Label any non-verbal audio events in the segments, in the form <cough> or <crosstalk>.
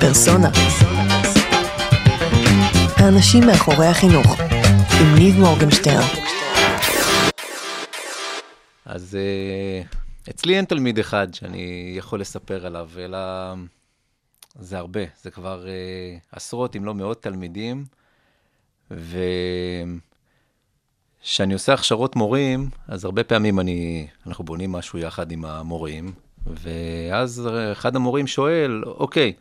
פרסונה. האנשים מאחורי החינוך, עם ניב מורגנשטרן. אז אה, אצלי אין תלמיד אחד שאני יכול לספר עליו, אלא זה הרבה, זה כבר אה, עשרות אם לא מאות תלמידים, וכשאני עושה הכשרות מורים, אז הרבה פעמים אני, אנחנו בונים משהו יחד עם המורים, ואז אחד המורים שואל, אוקיי,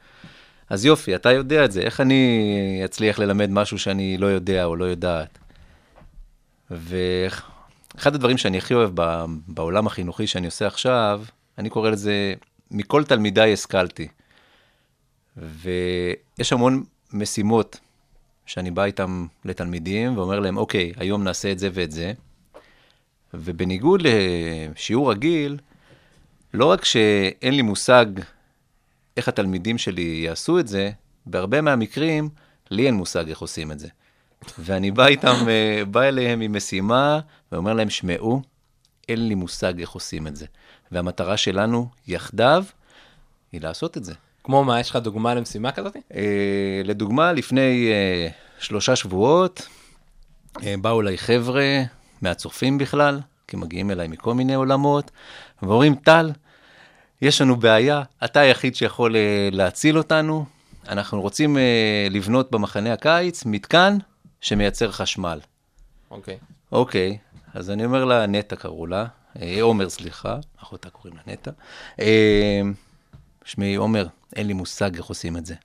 אז יופי, אתה יודע את זה, איך אני אצליח ללמד משהו שאני לא יודע או לא יודעת? ואחד הדברים שאני הכי אוהב בעולם החינוכי שאני עושה עכשיו, אני קורא לזה, מכל תלמידיי השכלתי. ויש המון משימות שאני בא איתם לתלמידים ואומר להם, אוקיי, היום נעשה את זה ואת זה. ובניגוד לשיעור רגיל, לא רק שאין לי מושג איך התלמידים שלי יעשו את זה, בהרבה מהמקרים, לי אין מושג איך עושים את זה. ואני בא איתם, אה, בא אליהם עם משימה, ואומר להם, שמעו, אין לי מושג איך עושים את זה. והמטרה שלנו, יחדיו, היא לעשות את זה. כמו מה, יש לך דוגמה למשימה כזאת? אה, לדוגמה, לפני אה, שלושה שבועות, אה, באו אליי חבר'ה מהצופים בכלל, כי מגיעים אליי מכל מיני עולמות, ואומרים, טל, יש לנו בעיה, אתה היחיד שיכול אה, להציל אותנו, אנחנו רוצים אה, לבנות במחנה הקיץ מתקן שמייצר חשמל. אוקיי. אוקיי, אז אני אומר לה, נטע קראו לה, אה, עומר, סליחה, אחותה קוראים לה נטע. שמעי, עומר, אין לי מושג איך עושים את זה.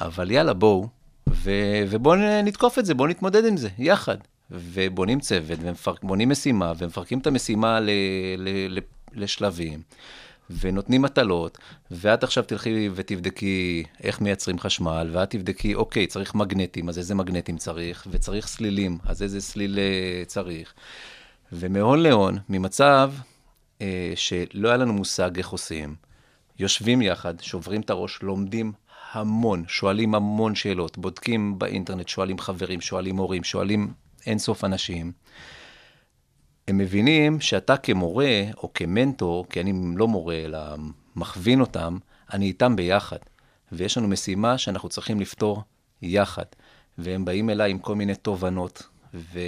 אבל יאללה, בואו, ו- ובואו נתקוף את זה, בואו נתמודד עם זה, יחד. ובונים צוות, ובונים משימה, ומפרקים את המשימה ל- ל- ל- לשלבים, ונותנים מטלות, ואת עכשיו תלכי ותבדקי איך מייצרים חשמל, ואת תבדקי, אוקיי, צריך מגנטים, אז איזה מגנטים צריך, וצריך סלילים, אז איזה סליל אה, צריך. ומהון להון, ממצב אה, שלא היה לנו מושג איך עושים, יושבים יחד, שוברים את הראש, לומדים המון, שואלים המון שאלות, בודקים באינטרנט, שואלים חברים, שואלים הורים, שואלים אינסוף אנשים. הם מבינים שאתה כמורה או כמנטור, כי אני לא מורה אלא מכווין אותם, אני איתם ביחד. ויש לנו משימה שאנחנו צריכים לפתור יחד. והם באים אליי עם כל מיני תובנות, ו...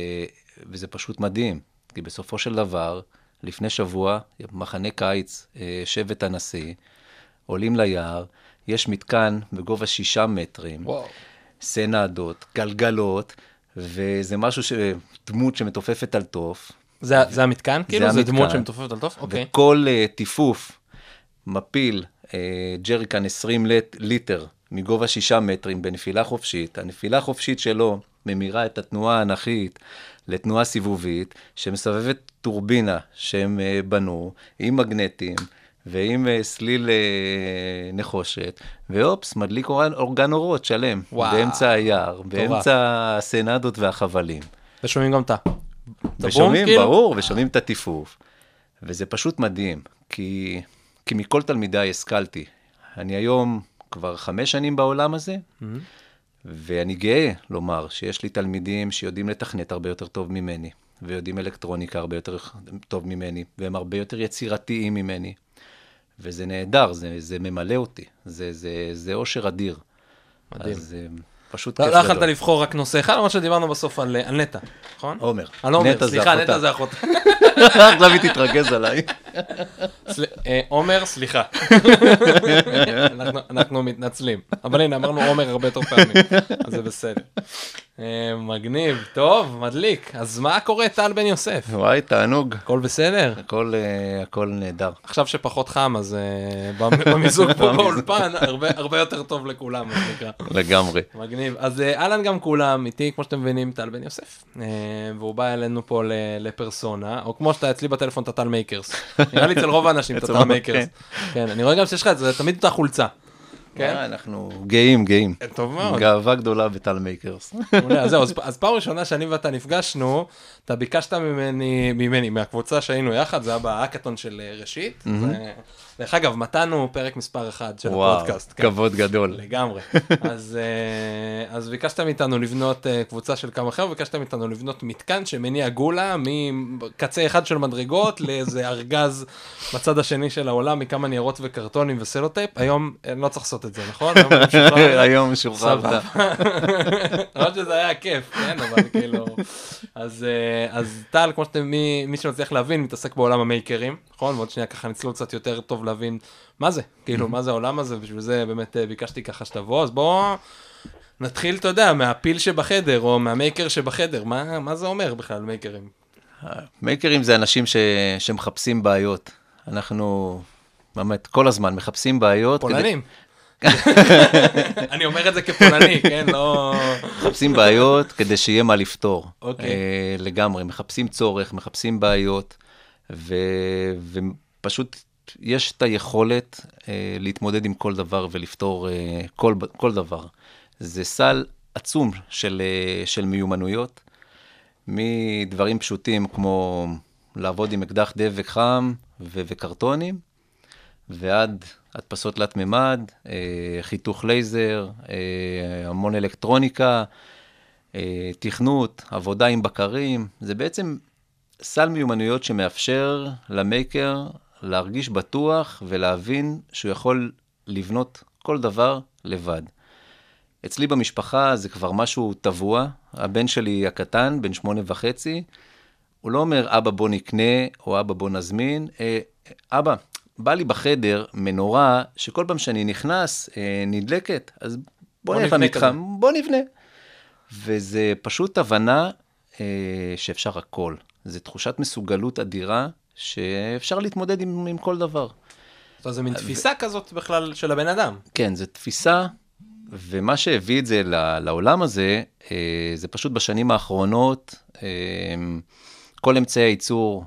וזה פשוט מדהים. כי בסופו של דבר, לפני שבוע, מחנה קיץ, אה, שבט הנשיא, עולים ליער, יש מתקן בגובה שישה מטרים, וואו. סנדות, גלגלות, וזה משהו, ש... דמות שמתופפת על תוף. זה, זה המתקן? כאילו? זה המתקן. דמות שמתופפת על תוף? אוקיי. וכל uh, טיפוף מפיל uh, ג'ריקן 20 לט, ליטר מגובה שישה מטרים בנפילה חופשית. הנפילה החופשית שלו ממירה את התנועה האנכית לתנועה סיבובית, שמסבבת טורבינה שהם uh, בנו עם מגנטים. ועם סליל נחושת, ואופס, מדליק אורגן, אורגן אורות שלם, וואו. באמצע היער, באמצע הסנדות והחבלים. ושומעים גם את ה... ושומעים, כאילו? ברור, ושומעים את הטיפוף. וזה פשוט מדהים, כי, כי מכל תלמידיי השכלתי. אני היום כבר חמש שנים בעולם הזה, ואני גאה לומר שיש לי תלמידים שיודעים לתכנת הרבה יותר טוב ממני, ויודעים אלקטרוניקה הרבה יותר טוב ממני, והם הרבה יותר יצירתיים ממני. וזה נהדר, זה, זה ממלא אותי, זה, זה, זה אושר אדיר. מדהים. אז אה, פשוט לא כיף לא גדול. לבחור רק נושא אחד, למרות שדיברנו בסוף על נטע, נכון? עומר. על עומר, סליחה. נטע זה אחותה. <laughs> עכשיו היא תתרגז עליי. אה, עומר, סליחה. <laughs> אנחנו מתנצלים. אבל הנה, אמרנו עומר הרבה יותר פעמים, אז זה בסדר. אה, מגניב, טוב, מדליק. אז מה קורה, טל בן יוסף? וואי, תענוג. הכל בסדר? הכל, אה, הכל נהדר. עכשיו שפחות חם, אז אה, במ- <laughs> במיזוג פה באולפן, הרבה- הרבה יותר טוב לכולם, מה שנקרא. לגמרי. מגניב. אז אה, אהלן גם כולם, איתי, כמו שאתם מבינים, טל בן יוסף. והוא בא אלינו פה ל- לפרסונה, או כמו שאתה אצלי בטלפון, אתה טל מייקרס. נראה לי אצל רוב האנשים <laughs> אתה טל מייקרס. כן, אני רואה גם שיש לך את זה, תמיד אותה חולצה. כן? אה, אנחנו גאים, גאים. טוב מאוד. גאווה גדולה בטל מייקרס. אז זהו, אז- <laughs> אז פעם ראשונה שאני ואתה נפגשנו, אתה ביקשת ממני, ממני, מהקבוצה שהיינו יחד, זה היה בהאקתון של אה, ראשית. דרך אגב, מתן הוא פרק מספר אחד של וואו, הפודקאסט. כן. כבוד גדול. לגמרי. <laughs> אז, אה, אז ביקשת מאיתנו לבנות אה, קבוצה של כמה חבר'ה, ביקשת מאיתנו לבנות מתקן שמניע גולה מקצה אחד של מדרגות לאיזה <laughs> ארגז בצד השני של העולם, מכמה ניירות וקרטונים וסלוטייפ. היום אה, לא צריך לעשות את זה, נכון? היום <laughs> שוחררת. למרות שזה היה כיף, כן, אבל כאילו... אז, אז טל, כמו שאתם, מי, מי שמצליח להבין, מתעסק בעולם המייקרים, נכון? ועוד שנייה ככה נצלול קצת יותר טוב להבין מה זה, כאילו, מה זה העולם הזה, בשביל זה באמת אה, ביקשתי ככה שתבוא, אז בואו נתחיל, אתה יודע, מהפיל שבחדר, או מהמייקר שבחדר, מה, מה זה אומר בכלל, מייקרים? מייקרים זה אנשים ש... שמחפשים בעיות. אנחנו באמת כל הזמן מחפשים בעיות. פולנים. <laughs> אני אומר את זה כפולני, כן? לא... מחפשים בעיות כדי שיהיה מה לפתור. אוקיי. אה, לגמרי, מחפשים צורך, מחפשים בעיות, ו... ופשוט יש את היכולת אה, להתמודד עם כל דבר ולפתור אה, כל, כל דבר. זה סל עצום של, אה, של מיומנויות, מדברים פשוטים כמו לעבוד עם אקדח דבק חם ו- וקרטונים, ועד הדפסות תלת מימד, אה, חיתוך לייזר, אה, המון אלקטרוניקה, אה, תכנות, עבודה עם בקרים. זה בעצם סל מיומנויות שמאפשר למייקר להרגיש בטוח ולהבין שהוא יכול לבנות כל דבר לבד. אצלי במשפחה זה כבר משהו טבוע. הבן שלי הקטן, בן שמונה וחצי, הוא לא אומר, אבא בוא נקנה, או אבא בוא נזמין, אה, אבא, בא לי בחדר מנורה שכל פעם שאני נכנס אה, נדלקת, אז בוא בוא נלך למתחם, בוא נבנה. וזה פשוט הבנה אה, שאפשר הכל. זו תחושת מסוגלות אדירה, שאפשר להתמודד עם, עם כל דבר. זאת אומרת, זה מין תפיסה כזאת בכלל של הבן אדם. כן, זו תפיסה, ומה שהביא את זה לעולם הזה, אה, זה פשוט בשנים האחרונות, אה, כל אמצעי הייצור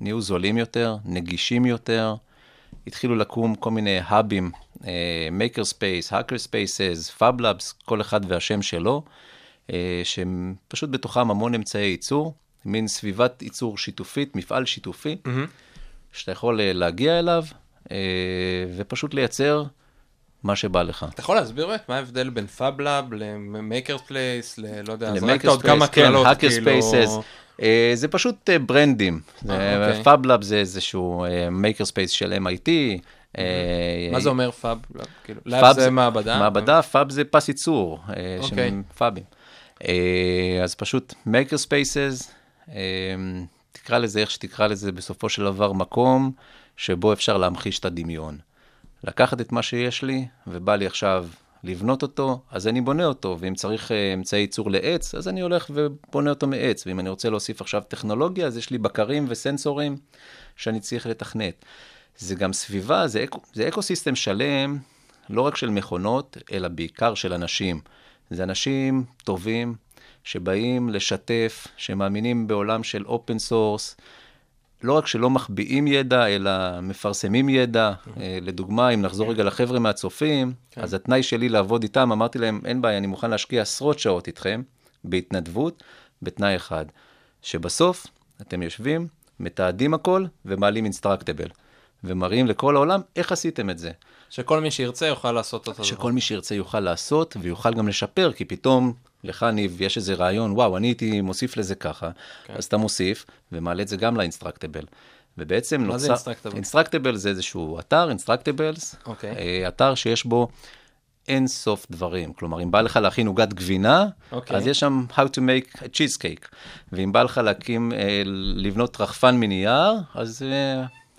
נהיו זולים יותר, נגישים יותר, התחילו לקום כל מיני האבים, Space, Hacker Spaces, Fab Labs, כל אחד והשם שלו, אה, שהם פשוט בתוכם המון אמצעי ייצור, מין סביבת ייצור שיתופית, מפעל שיתופי, שאתה יכול אה, להגיע אליו אה, ופשוט לייצר מה שבא לך. אתה יכול להסביר באמת מה ההבדל בין Fab Lab ל makerspace, ללא יודע, זרקת עוד כמה כן, קללות, hacker כאילו... אה, זה פשוט אה, ברנדים. אה, אוקיי. Fab Lab זה איזשהו makerspace של MIT. אה, מה זה אומר fab? כאילו, פאב זה מעבדה? מעבדה, fab זה פס ייצור, אה, אוקיי. שהם fabים. אה, אז פשוט makerspaces, תקרא לזה איך שתקרא לזה, בסופו של דבר מקום שבו אפשר להמחיש את הדמיון. לקחת את מה שיש לי, ובא לי עכשיו לבנות אותו, אז אני בונה אותו, ואם צריך אה, אמצעי ייצור לעץ, אז אני הולך ובונה אותו מעץ, ואם אני רוצה להוסיף עכשיו טכנולוגיה, אז יש לי בקרים וסנסורים שאני צריך לתכנת. זה גם סביבה, זה, eco, זה ecosystem שלם, לא רק של מכונות, אלא בעיקר של אנשים. זה אנשים טובים שבאים לשתף, שמאמינים בעולם של open source, לא רק שלא מחביאים ידע, אלא מפרסמים ידע. אה, לדוגמה, אם נחזור רגע לחבר'ה מהצופים, אז התנאי שלי לעבוד איתם, אמרתי להם, אין בעיה, אני מוכן להשקיע עשרות שעות איתכם, בהתנדבות, בתנאי אחד, שבסוף אתם יושבים, מתעדים הכל ומעלים Instructable, ומראים לכל העולם איך עשיתם את זה. שכל מי שירצה יוכל לעשות אותו. שכל מי שירצה יוכל לעשות ויוכל גם לשפר, כי פתאום לך, ניב, יש איזה רעיון, וואו, אני הייתי מוסיף לזה ככה, כן. אז אתה מוסיף ומעלה את זה גם ל Instructable. ובעצם מה זה Instructable? Instructable זה איזשהו אתר, Instructables, אוקיי. אה, אתר שיש בו אין סוף דברים. כלומר, אם בא לך להכין עוגת גבינה, אוקיי. אז יש שם How to make a cheesecake. ואם בא לך להקים, אה, לבנות רחפן מנייר, אז...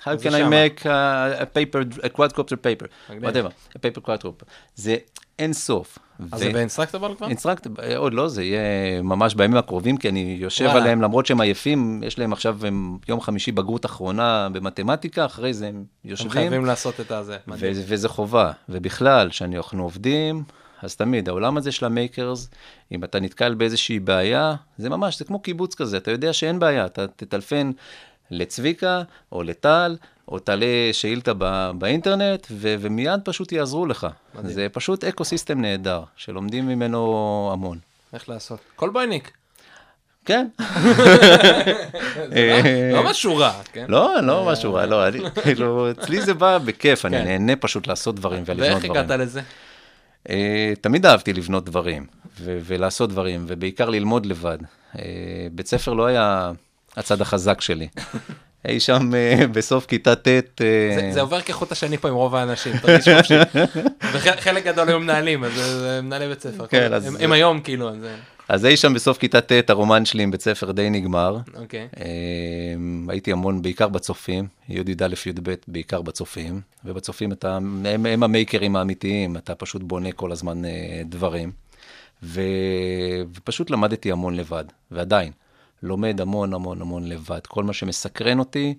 How can I make a, a paper, a quadcopter paper, whatever, a paper quadcopter. זה אין סוף. אז זה ב Instructable כבר? Instruct, עוד לא, זה יהיה ממש בימים הקרובים, כי אני יושב וואלה. עליהם, למרות שהם עייפים, יש להם עכשיו הם, יום חמישי בגרות אחרונה במתמטיקה, אחרי זה הם הם יושבים, חייבים לעשות את הזה. ו- וזה חובה. ובכלל, כשאנחנו עובדים, אז תמיד, העולם הזה של ה makers, אם אתה נתקל באיזושהי בעיה, זה ממש, זה כמו קיבוץ כזה, אתה יודע שאין בעיה, אתה תטלפן לצביקה או לטל, או תעלה שאילתה ב- באינטרנט, ו- ומיד פשוט יעזרו לך. מדהים. זה פשוט ecosystem נהדר, שלומדים ממנו המון. איך לעשות? קולבויניק. כן. <laughs> זה לא- לא משהו רע, כן? לא, לא משהו רע, לא, אני, <laughs> כאילו, אצלי זה בא בכיף, אני כן. נהנה פשוט לעשות דברים ולבנות ואיך דברים. הגעת לזה? אה, תמיד אהבתי לבנות דברים, ולעשות דברים, ובעיקר ללמוד לבד. אה, בית ספר לא היה הצד החזק שלי. <laughs> אי שם אה, בסוף כיתה ט', אה, זה- זה עובר כחוט השני פה עם רוב האנשים, תרגיש חופשי. <laughs> וחלק גדול היו מנהלים, אז זה מנהלי בית ספר. כן, אז הם- היום כאילו, אז זה- אז אי שם בסוף כיתה ט', הרומן שלי עם בית ספר די נגמר. אוקיי. אה, הייתי המון, בעיקר בצופים, י"א י"ב בעיקר בצופים, ובצופים אתה, הם, הם המייקרים האמיתיים, אתה פשוט בונה כל הזמן אה, דברים, ו, ופשוט למדתי המון לבד, ועדיין, לומד המון המון המון לבד. כל מה שמסקרן אותי,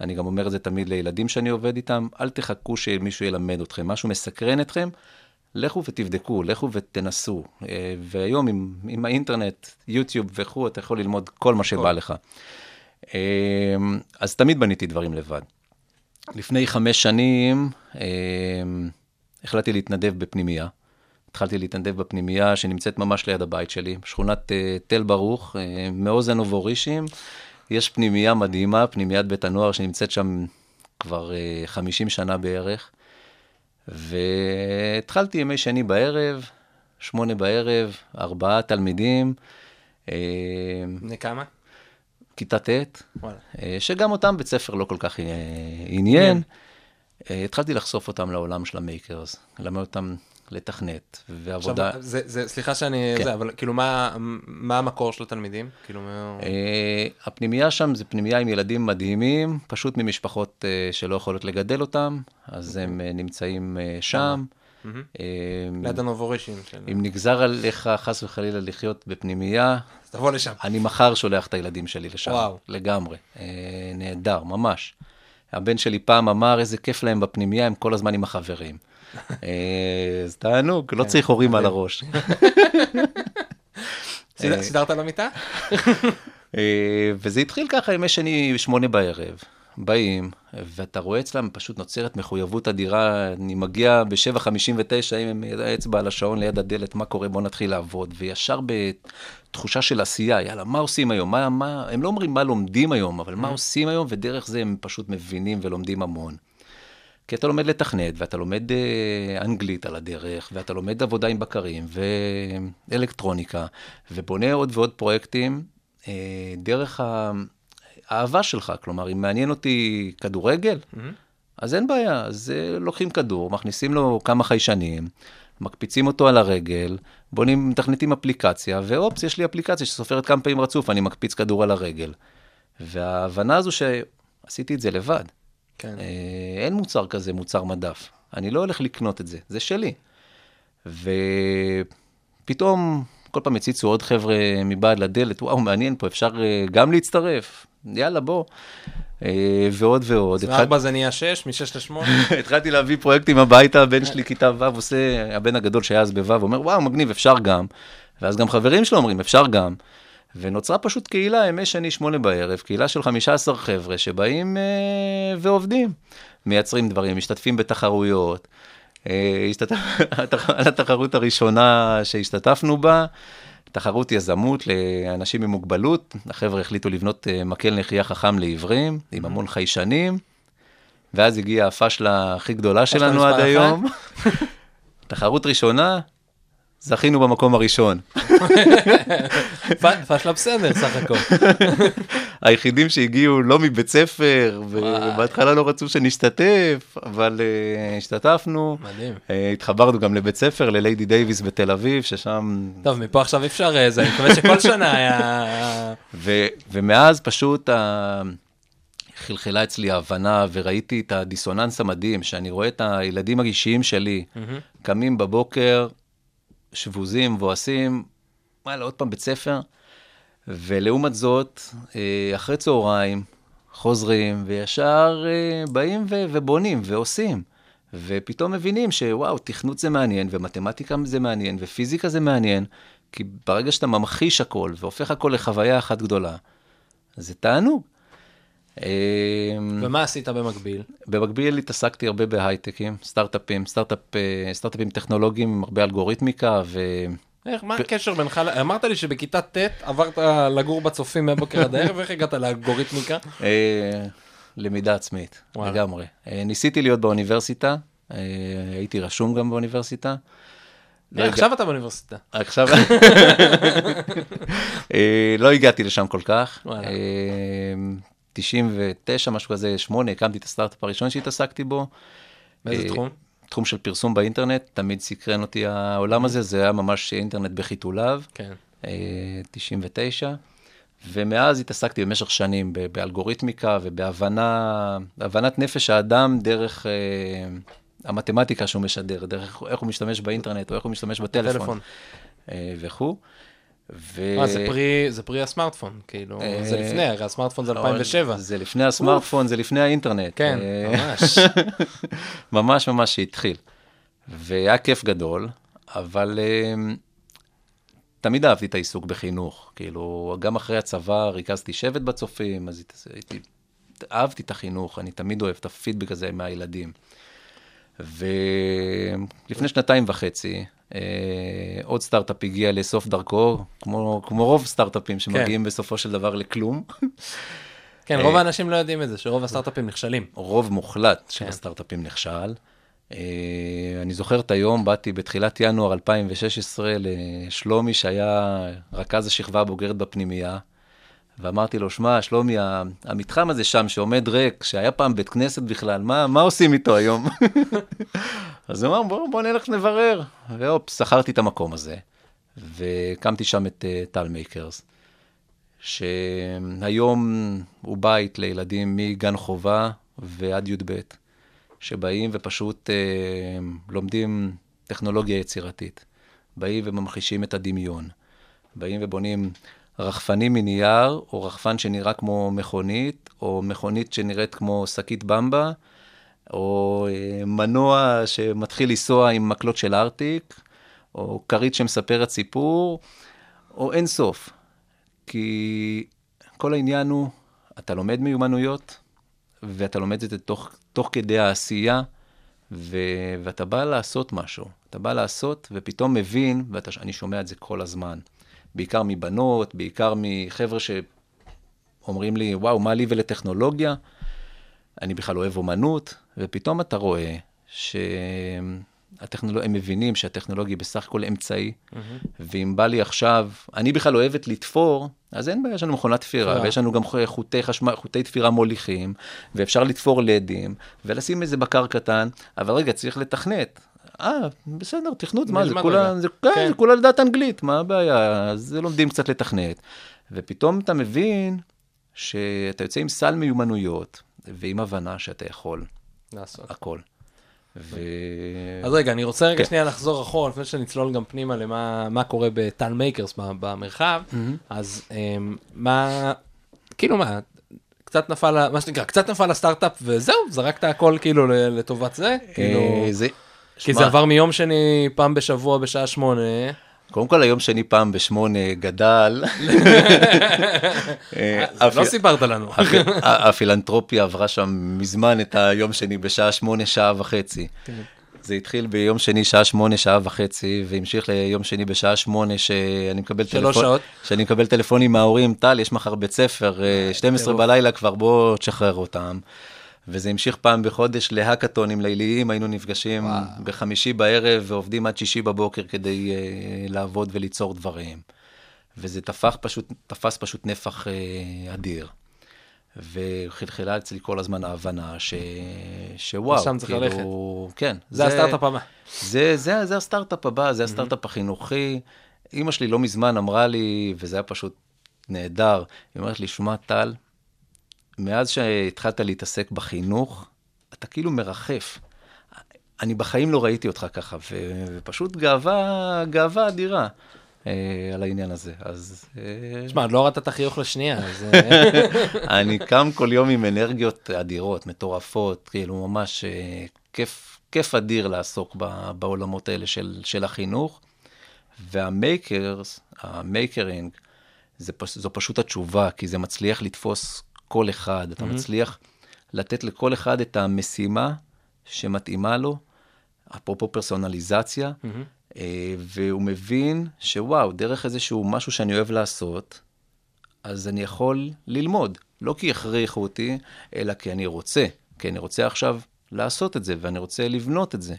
אני גם אומר את זה תמיד לילדים שאני עובד איתם, אל תחכו שמישהו ילמד אתכם, משהו מסקרן אתכם, לכו ותבדקו, לכו ותנסו. אה, והיום עם, עם האינטרנט, יוטיוב וכו', אתה יכול ללמוד כל מה שבא לך. אה, אז תמיד בניתי דברים לבד. לפני חמש שנים אה, החלטתי להתנדב בפנימייה. התחלתי להתנדב בפנימייה שנמצאת ממש ליד הבית שלי, בשכונת אה, תל ברוך, אה, מאוזן ובורישים. יש פנימייה מדהימה, פנימיית בית הנוער שנמצאת שם כבר אה, 50 שנה בערך. והתחלתי ימי שני בערב, שמונה בערב, ארבעה תלמידים, אה, בני כמה? כיתה ט'. אה, שגם אותם בית ספר לא כל כך אה, עניין. אה, התחלתי לחשוף אותם לעולם של המייקרס, ללמד אותם לתכנת, עכשיו, ועבודה. זה- זה- סליחה שאני, כן. זה, אבל כאילו מה מה המקור של התלמידים? כאילו, מה- אה, הפנימייה שם זה פנימייה עם ילדים מדהימים, פשוט ממשפחות אה, שלא יכולות לגדל אותם, אז הם אה, נמצאים אה, שם. אה, ליד הנובורישים. אם נגזר עליך חס וחלילה לחיות בפנימייה, אז תבוא לשם. אני מחר שולח את הילדים שלי לשם. וואו. לגמרי. אה, נהדר, ממש. הבן שלי פעם אמר, איזה כיף להם בפנימייה, הם כל הזמן עם החברים. אה, אז תענוג, לא צריך הורים על הראש. <laughs> אה, סידרת לו מיטה? <laughs> אה, וזה התחיל ככה ימי שני, שמונה בערב. באים, ואתה רואה אצלם פשוט נוצרת מחויבות אדירה, אני מגיע ב-7.59 עם האצבע על השעון ליד הדלת, מה קורה, בוא נתחיל לעבוד, וישר בתחושה של עשייה, יאללה, מה עושים היום? מה, מה, הם לא אומרים מה לומדים היום, אבל מה עושים היום, ודרך זה הם פשוט מבינים ולומדים המון. כי אתה לומד לתכנת, ואתה לומד אה, אנגלית על הדרך, ואתה לומד עבודה עם בקרים, ואלקטרוניקה, ובונה עוד ועוד פרויקטים אה, דרך האהבה שלך. כלומר, אם מעניין אותי כדורגל, אז אין בעיה, אז אה, לוקחים כדור, מכניסים לו כמה חיישנים, מקפיצים אותו על הרגל, בונים, מתכנתים אפליקציה, ואופס, יש לי אפליקציה שסופרת כמה פעמים רצוף, אני מקפיץ כדור על הרגל. וההבנה הזו שעשיתי את זה לבד. כן. אה, אין מוצר כזה, מוצר מדף. אני לא הולך לקנות את זה, זה שלי. ופתאום כל פעם הציצו עוד חבר'ה מבעד לדלת, וואו, מעניין פה, אפשר אה, גם להצטרף, יאללה, בוא. אה, ועוד ועוד. אז מארבע זה נהיה שש, משש לשמונה. <laughs> התחלתי להביא פרויקטים הביתה, הבן שלי כיתה ו' עושה, הבן הגדול שהיה אז בו', אומר, וואו, מגניב, אפשר גם. ואז גם חברים שלו אומרים, אפשר גם. ונוצרה פשוט קהילה, ימי שני, שמונה בערב, קהילה של 15 חבר'ה שבאים אה, ועובדים. מייצרים דברים, משתתפים בתחרויות. אה. <laughs> על התחרות הראשונה שהשתתפנו בה, תחרות יזמות לאנשים עם מוגבלות. החבר'ה החליטו לבנות אה, מקל נחייה חכם לעיוורים, עם המון חיישנים. ואז הגיעה הפאשלה הכי גדולה שלנו עד? היום. <laughs> תחרות ראשונה, זכינו במקום הראשון. <laughs> פשלה בסדר, סך הכל. <laughs> היחידים שהגיעו לא מבית ספר, ובהתחלה לא רצו שנשתתף, אבל uh, השתתפנו. מדהים. Uh, התחברנו גם לבית ספר, לליידי דייוויס בתל אביב, ששם... טוב, מפה עכשיו אי אפשר אה, זה, אני מקווה שכל שנה היה... <laughs> ומאז פשוט ה... חלחלה אצלי ההבנה, וראיתי את הדיסוננס המדהים, שאני רואה את הילדים האישיים שלי, קמים בבוקר, שבוזים, מבואסים, וואלה, עוד פעם בית ספר, ולעומת זאת, אה, אחרי צהריים, חוזרים, וישר אה, באים ו- ובונים ועושים. ופתאום מבינים שוואו, תכנות זה מעניין, ומתמטיקה זה מעניין, ופיזיקה זה מעניין, כי ברגע שאתה ממחיש הכל, והופך הכל לחוויה אחת גדולה, זה תענוג. אה, ומה עשית במקביל? במקביל התעסקתי הרבה בהייטקים, סטארט-אפים, סטארט-אפ, אה, סטארט-אפים טכנולוגיים עם הרבה אלגוריתמיקה, איך, מה הקשר בינך, אמרת לי שבכיתה ט' עברת לגור בצופים מהבוקר עד הערב, איך הגעת לאלגוריתמיקה? אה, למידה עצמית. לגמרי. אה, ניסיתי להיות באוניברסיטה, הייתי רשום גם באוניברסיטה. עכשיו אתה באוניברסיטה. עכשיו, <laughs> לא הגעתי לשם כל כך. וואלה. אה, 99, משהו כזה, 8, הקמתי את הסטארט-אפ הראשון שהתעסקתי בו. באיזה אה, תחום? תחום של פרסום באינטרנט, תמיד סקרן אותי העולם הזה, זה היה ממש אינטרנט בחיתוליו, כן. אה, 99, ומאז התעסקתי במשך שנים באלגוריתמיקה ובהבנה, הבנת נפש האדם דרך אה, המתמטיקה שהוא משדר, דרך איך הוא משתמש באינטרנט או איך הוא משתמש בטלפון טלפון. אה, וכו'. ו... אה, זה פרי, זה פרי הסמארטפון, כאילו, אה, זה לפני, הרי הסמארטפון זה 2007. זה לפני הסמארטפון, זה לפני האינטרנט. כן, אה, ממש. <laughs> ממש ממש שהתחיל. והיה כיף גדול, אבל um, תמיד אהבתי את העיסוק בחינוך. כאילו, גם אחרי הצבא ריכזתי שבט בצופים, אז הייתי, אהבתי את החינוך, אני תמיד אוהב את הפידבק הזה מהילדים. ולפני שנתיים וחצי, אה, עוד סטארט-אפ הגיע לסוף דרכו, כמו, כמו רוב סטארט-אפים שמגיעים בסופו של דבר לכלום. כן, אה, רוב האנשים לא יודעים את זה, שרוב הסטארט-אפים נכשלים. רוב מוחלט של כן. הסטארט-אפים נכשל. אה, אני זוכר את היום, באתי בתחילת ינואר 2016 לשלומי, שהיה רכז השכבה הבוגרת בפנימייה, ואמרתי לו, שמע, שלומי, המתחם הזה שם שעומד ריק, שהיה פעם בית כנסת בכלל, מה, מה עושים איתו היום? <laughs> אז הוא אמר, בוא, בוא נלך נברר. והופ, שכרתי את המקום הזה, והקמתי שם את אה, טל מייקרס. שהיום הוא בית לילדים מגן חובה ועד י"ב, שבאים ופשוט אה, לומדים טכנולוגיה יצירתית. באים וממחישים את הדמיון. באים ובונים רחפנים מנייר, או רחפן שנראה כמו מכונית, או מכונית שנראית כמו שקית במבה, או אה, מנוע שמתחיל לנסוע עם מקלות של ארטיק, או כרית שמספרת סיפור, או אין סוף. כי כל העניין הוא, אתה לומד מיומנויות, ואתה לומד את זה תוך, תוך כדי העשייה, ו, ואתה בא לעשות משהו. אתה בא לעשות, ופתאום מבין, ואני שומע את זה כל הזמן, בעיקר מבנות, בעיקר מחבר'ה שאומרים לי, וואו, מה לי ולטכנולוגיה? אני בכלל אוהב אומנות, ופתאום אתה רואה שהטכנולוג... הם מבינים שהטכנולוגיה היא בסך הכל אמצעי, ואם בא לי עכשיו, אני בכלל אוהבת לתפור, אז אין בעיה, יש לנו מכונת תפירה, תפירה. ויש לנו גם חוטי, חשמל, חוטי תפירה מוליכים, ואפשר לתפור לדים, ולשים איזה בקר קטן, אבל רגע, צריך לתכנת. אה, בסדר, תכנות, מה זה כולה. זה, כן, כן. זה כולה לדעת אנגלית, מה הבעיה? אז לומדים קצת לתכנת. ופתאום אתה מבין שאתה יוצא עם סל מיומנויות, ועם הבנה שאתה יכול לעשות. הכל. ו... אז רגע, אני רוצה רגע כן. שנייה לחזור אחורה, לפני שנצלול גם פנימה למה מה קורה בטל מייקרס במרחב, אז אמ, מה, כאילו מה, קצת נפל, מה שנקרא, קצת נפל הסטארט-אפ וזהו, זרקת הכל כאילו לטובת זה, כאילו, אה, זה... כי זה עבר מיום שני פעם בשבוע בשעה שמונה, קודם כל, היום שני פעם בשמונה גדל. אה, לא הפ- סיפרת לנו. הפילנטרופיה עברה שם מזמן את היום שני בשעה שמונה, שעה וחצי. כן. זה התחיל ביום שני שעה שמונה, שעה וחצי, והמשיך ליום שני בשעה שמונה, שאני מקבל שלוש שעות. שאני מקבל טלפונים מההורים, טל, יש מחר בית ספר, אה, 12 טירוף. בלילה כבר, בוא תשחרר אותם. וזה המשיך פעם בחודש להאקתונים ליליים, היינו נפגשים וואו. בחמישי בערב ועובדים עד שישי בבוקר כדי uh, לעבוד וליצור דברים. וזה תפח פשוט, תפס פשוט נפח uh, אדיר. וחלחלה אצלי כל הזמן ההבנה ש... שוואו, לשם צריך ללכת. כן. זה הסטארט-אפ הבא. זה, זה, זה הסטארט-אפ הבא, זה הסטארט-אפ החינוכי. אימא שלי לא מזמן אמרה לי, וזה היה פשוט נהדר, היא אומרת לי, שמע, טל, מאז שהתחלת להתעסק בחינוך, אתה כאילו מרחף. אני בחיים לא ראיתי אותך ככה, ו- ופשוט גאווה, גאווה אדירה אה, על העניין הזה. אז אה, תשמע, עוד לא הורדת את החיוך לשנייה, אז... אה, <laughs> אני קם כל יום עם אנרגיות אדירות, מטורפות, כאילו ממש אה, כיף, כיף אדיר לעסוק ב- בעולמות האלה של, של החינוך. וה makers, ה makering, זה, זו פשוט התשובה, כי זה מצליח לתפוס כל אחד, אתה מצליח לתת לכל אחד את המשימה שמתאימה לו, אפרופו פרסונליזציה, אה, והוא מבין שוואו, דרך איזשהו משהו שאני אוהב לעשות, אז אני יכול ללמוד. לא כי הכריחו אותי, אלא כי אני רוצה. כי אני רוצה עכשיו לעשות את זה, ואני רוצה לבנות את זה.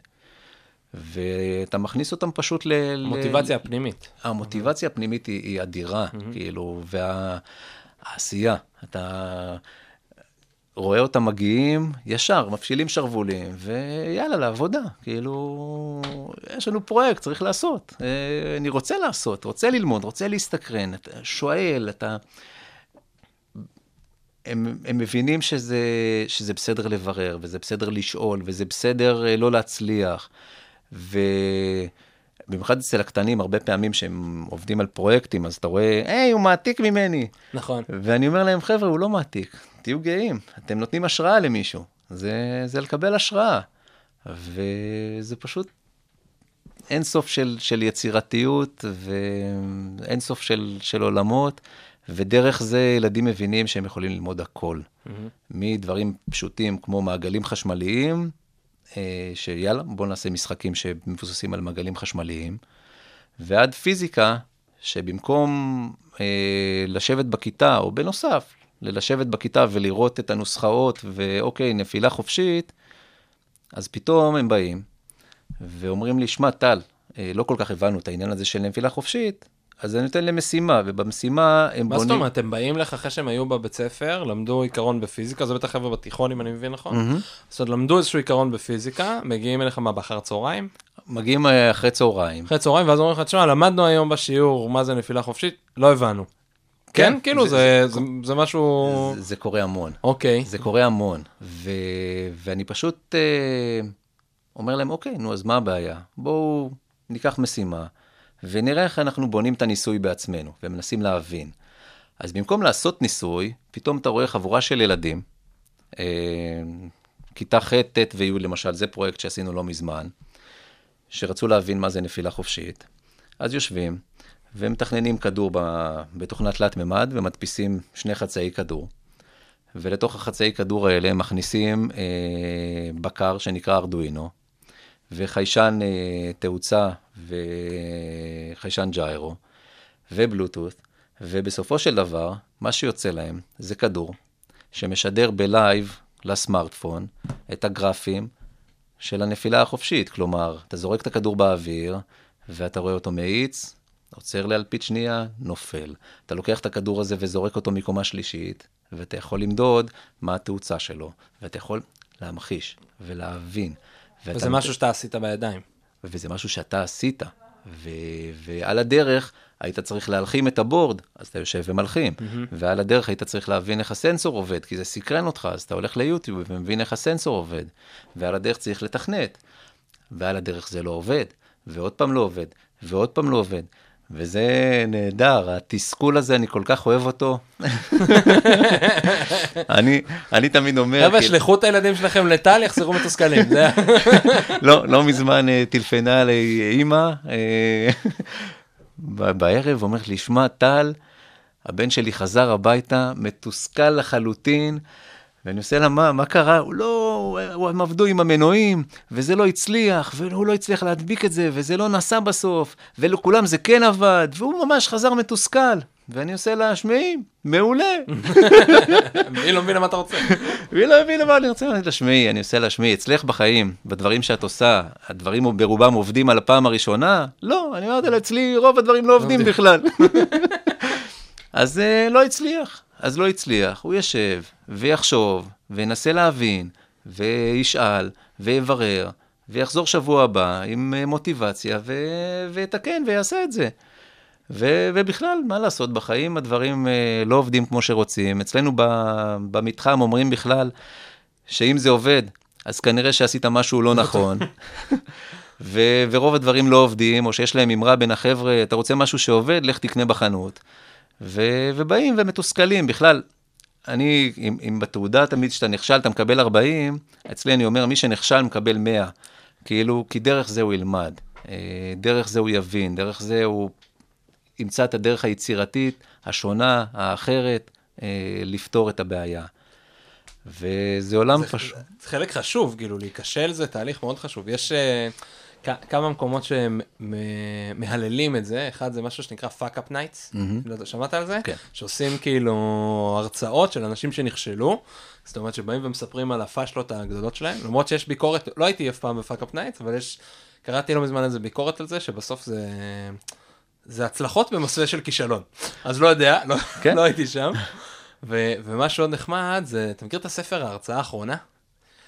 ואתה מכניס אותם פשוט ל... המוטיבציה הפנימית. המוטיבציה הפנימית היא, היא אדירה, כאילו, והעשייה, אתה רואה אותם מגיעים ישר, מפשילים שרוולים, ויאללה, לעבודה. כאילו, יש לנו פרויקט, צריך לעשות. אה, אני רוצה לעשות, רוצה ללמוד, רוצה להסתקרן, אתה שואל, אתה... הם, הם מבינים שזה, שזה בסדר לברר, וזה בסדר לשאול, וזה בסדר אה, לא להצליח. ובמיוחד אצל הקטנים, הרבה פעמים שהם עובדים על פרויקטים, אז אתה רואה, היי, הוא מעתיק ממני. נכון. ואני אומר להם, חבר'ה, הוא לא מעתיק, תהיו גאים, אתם נותנים השראה למישהו. זה, זה לקבל השראה. וזה פשוט אין סוף של, של יצירתיות ואין סוף של, של עולמות, ודרך זה ילדים מבינים שהם יכולים ללמוד הכל. Mm-hmm. מדברים פשוטים כמו מעגלים חשמליים, שיאללה, בואו נעשה משחקים שמבוססים על מעגלים חשמליים, ועד פיזיקה, שבמקום אה, לשבת בכיתה, או בנוסף, לשבת בכיתה ולראות את הנוסחאות, ואוקיי, נפילה חופשית, אז פתאום הם באים ואומרים לי, שמע, טל, אה, לא כל כך הבנו את העניין הזה של נפילה חופשית, אז אני נותן להם משימה, ובמשימה הם מה בונים... זאת אומרת, הם באים לך אחרי שהם היו בבית ספר, למדו עיקרון בפיזיקה, זה בטח חבר'ה בתיכון, אם אני מבין נכון? זאת אומרת, למדו איזשהו עיקרון בפיזיקה, מגיעים אליך מה, באחר הצהריים? מגיעים אה, אחרי צהריים. אחרי צהריים, ואז אומרים לך, תשמע, למדנו היום בשיעור מה זה נפילה חופשית, לא הבנו. כן, כאילו, זה- זה- זה זה משהו... זה, זה קורה המון. אוקיי. זה קורה המון. ו... ואני פשוט אה, אומר להם, אוקיי, נו, אז מה הבעיה? בואו ניקח משימה, ונראה איך אנחנו בונים את הניסוי בעצמנו, ומנסים להבין. אז במקום לעשות ניסוי, פתאום אתה רואה חבורה של ילדים, אה, כיתה ח', ט' וי' למשל, זה פרויקט שעשינו לא מזמן, שרצו להבין מה זה נפילה חופשית. אז יושבים, ומתכננים כדור בתוכנת תלת-ממד, ומדפיסים שני חצאי כדור. ולתוך החצאי כדור האלה מכניסים אה, בקר שנקרא ארדואינו, וחיישן אה, תאוצה וחיישן ג'יירו, ובלוטות', ובסופו של דבר, מה שיוצא להם זה כדור שמשדר בלייב לסמארטפון את הגרפים של הנפילה החופשית. כלומר, אתה זורק את הכדור באוויר, ואתה רואה אותו מאיץ, עוצר לאלפית שנייה, נופל. אתה לוקח את הכדור הזה וזורק אותו מקומה שלישית, ואתה יכול למדוד מה התאוצה שלו, ואתה יכול להמחיש ולהבין. ואתה וזה משהו שאתה עשית בידיים. וזה משהו שאתה עשית. ו... ועל הדרך היית צריך להלחים את הבורד, אז אתה יושב ומלחים. Mm-hmm. ועל הדרך היית צריך להבין איך הסנסור עובד, כי זה סקרן אותך, אז אתה הולך ליוטיוב ומבין איך הסנסור עובד. ועל הדרך צריך לתכנת. ועל הדרך זה לא עובד, ועוד פעם לא עובד, ועוד פעם לא עובד. וזה נהדר, התסכול הזה, אני כל כך אוהב אותו. <laughs> אני, אני תמיד אומר... חבר'ה, כאילו- שלחו את הילדים שלכם לטל, יחזרו מתוסכלים. <laughs> לא, לא מזמן אה, טלפנה לי אימא אה, <laughs> בערב, אומרת לי, שמע, טל, הבן שלי חזר הביתה, מתוסכל לחלוטין, ואני עושה לה, מה, מה קרה? הוא לא, הוא- הם עבדו עם המנועים, וזה לא הצליח, והוא לא הצליח להדביק את זה, וזה לא נסע בסוף, ולכולם זה כן עבד, והוא ממש חזר מתוסכל. ואני עושה לה, שמעי, מעולה. היא לא מבינה מה אתה רוצה. <laughs> והיא לא הבינה מה אני רוצה, אני לה, שמעי, אני עושה לה, שמעי, אצלך בחיים, בדברים שאת עושה, הדברים ברובם עובדים על הפעם הראשונה? לא, אני אומרת לה, אצלי רוב הדברים לא עובדים בכלל. <laughs> אז אה, לא הצליח, אז לא הצליח, הוא ישב ויחשוב וינסה להבין וישאל ויברר ויחזור שבוע הבא עם אה, מוטיבציה ו- ויתקן ויעשה את זה. ו- ובכלל, מה לעשות, בחיים הדברים אה, לא עובדים כמו שרוצים. אצלנו במתחם אומרים בכלל שאם זה עובד, אז כנראה שעשית משהו לא נכון. ו- ורוב הדברים לא עובדים, או שיש להם אמרה בין החבר'ה, אתה רוצה משהו שעובד, לך תקנה בחנות. ו- ובאים ומתוסכלים. בכלל, אני, אם, אם בתעודה תמיד כשאתה נכשל אתה מקבל 40, אצלי אני אומר, מי שנכשל מקבל 100. כאילו, כי דרך זה הוא ילמד, אה, דרך זה הוא יבין, דרך זה הוא ימצא את הדרך היצירתית, השונה, האחרת, אה, לפתור את הבעיה. וזה עולם פשוט. זה חלק חשוב, כאילו, להיכשל זה תהליך מאוד חשוב. יש, כ- כמה מקומות שהם מהללים את זה, אחד זה משהו שנקרא fuck up nights, לא יודע, שמעת על זה? כן. שעושים כאילו הרצאות של אנשים שנכשלו, זאת אומרת שבאים ומספרים על הפאשלות הגדולות שלהם, למרות שיש ביקורת, לא הייתי אף פעם ב Fuckup Nights, אבל יש, קראתי לא מזמן איזה ביקורת על זה, שבסוף זה... זה הצלחות במסווה של כישלון. אז לא יודע, לא, כן. לא הייתי שם. ו, ומה שעוד נחמד זה, אתה מכיר את הספר ההרצאה האחרונה?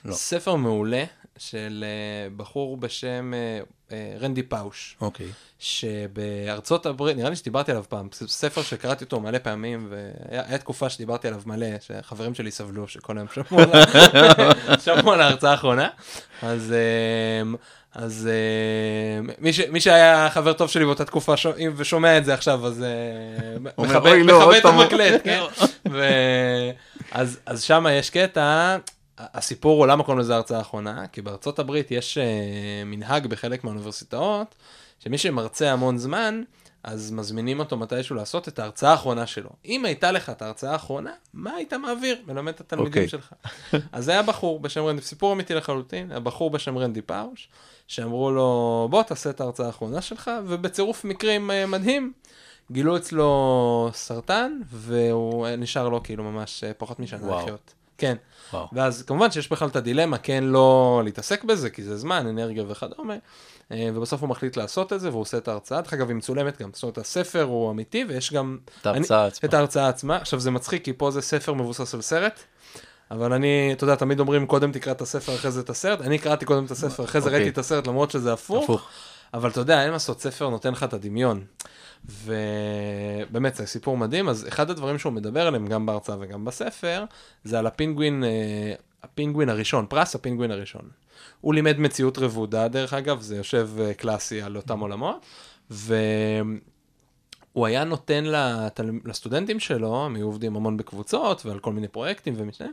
לא. ספר מעולה של אה, בחור בשם אה, אה, רנדי פאוש. אוקיי. שבארצות הברית, נראה לי שדיברתי עליו פעם, ספר שקראתי אותו מלא פעמים, והיה היה תקופה שדיברתי עליו מלא, שחברים שלי סבלו, שכל היום שמעו על <laughs> ההרצאה האחרונה. אז, אז אמ, מי, ש, מי שהיה חבר טוב שלי באותה תקופה ש... ושומע את זה עכשיו, אז אומר, מכבד "אוי, לא, את פעם." המקלט, כן? <laughs> ו... אז, אז שם יש קטע, הסיפור הוא למה קוראים לזה הרצאה האחרונה, כי בארצות הברית יש אה, מנהג בחלק מהאוניברסיטאות, שמי שמרצה המון זמן, אז מזמינים אותו מתישהו לעשות את ההרצאה האחרונה שלו. אם הייתה לך את ההרצאה האחרונה, מה היית מעביר? מלמד את התלמידים אוקיי. שלך. <laughs> אז זה היה בחור בשם רנדי, סיפור אמיתי לחלוטין, היה בחור בשם רנדי פאוש, שאמרו לו, בוא תעשה את ההרצאה האחרונה שלך, ובצירוף מקרים אה, מדהים, גילו אצלו סרטן, והוא אה, נשאר לו כאילו ממש פחות משנה. לחיות. כן. וואו. ואז כמובן שיש בכלל את הדילמה, כן לא להתעסק בזה, כי זה זמן, אנרגיה וכדומה, אה, ובסוף הוא מחליט לעשות את זה, והוא עושה את ההרצאה, דרך אגב, היא מצולמת גם, זאת אומרת, הספר הוא אמיתי, ויש גם... את ההרצאה עצמה. את ההרצאה עצמה. עכשיו, זה מצחיק, כי פה זה ספר מבוסס על סרט, אבל אני, אתה יודע, תמיד אומרים, קודם תקרא את הספר, אחרי זה את הסרט, אני קראתי קודם את הספר, אחרי זה אוקיי. ראיתי את הסרט, למרות שזה הפוך. הפוך. אבל אתה יודע, אין מה לעשות, ספר נותן לך את הדמיון. ובאמת, זה סיפור מדהים. אז אחד הדברים שהוא מדבר עליהם, גם בהרצאה וגם בספר, זה על הפינגווין, אה, הפינגווין הראשון, פרס הפינגווין הראשון. הוא לימד מציאות רבודה, דרך אגב, זה יושב אה, קלאסי על אותם עולמות, והוא היה נותן לתל... לסטודנטים שלו, הם היו עובדים המון בקבוצות ועל כל מיני פרויקטים ומשנה,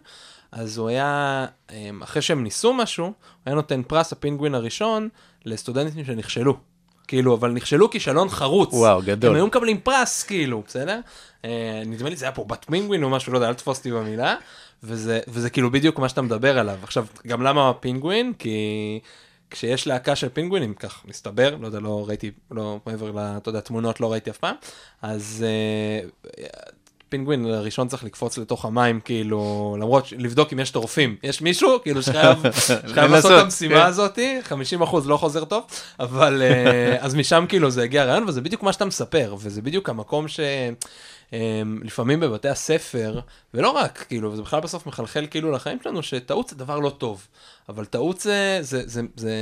אז הוא היה, אה, אחרי שהם ניסו משהו, הוא היה נותן פרס הפינגווין הראשון לסטודנטים שנכשלו. כאילו, אבל נכשלו כישלון חרוץ. וואו, גדול. הם היו מקבלים פרס, כאילו, בסדר? אה, נדמה לי זה היה פה בת פינגווין או משהו, לא יודע, אל תתפוס אותי במילה. וזה, וזה כאילו בדיוק מה שאתה מדבר עליו. עכשיו, גם למה פינגווין? כי כשיש להקה של פינגווינים, כך מסתבר, לא יודע, לא ראיתי, לא מעבר ל... אתה יודע, תמונות לא ראיתי אף פעם, אז אה, פינגווין הראשון צריך לקפוץ לתוך המים, כאילו, למרות, לבדוק אם יש טורפים. יש מישהו, כאילו, שחייב <laughs> לעשות את המשימה כן. הזאתי, 50 אחוז לא חוזר טוב, אבל אה, <laughs> אז משם כאילו זה הגיע הרעיון, וזה בדיוק מה שאתה מספר, וזה בדיוק המקום ש... אמ, לפעמים בבתי הספר, ולא רק, כאילו, זה בכלל בסוף מחלחל כאילו לחיים שלנו, שטעות זה דבר לא טוב, אבל טעות זה, זה, זה, זה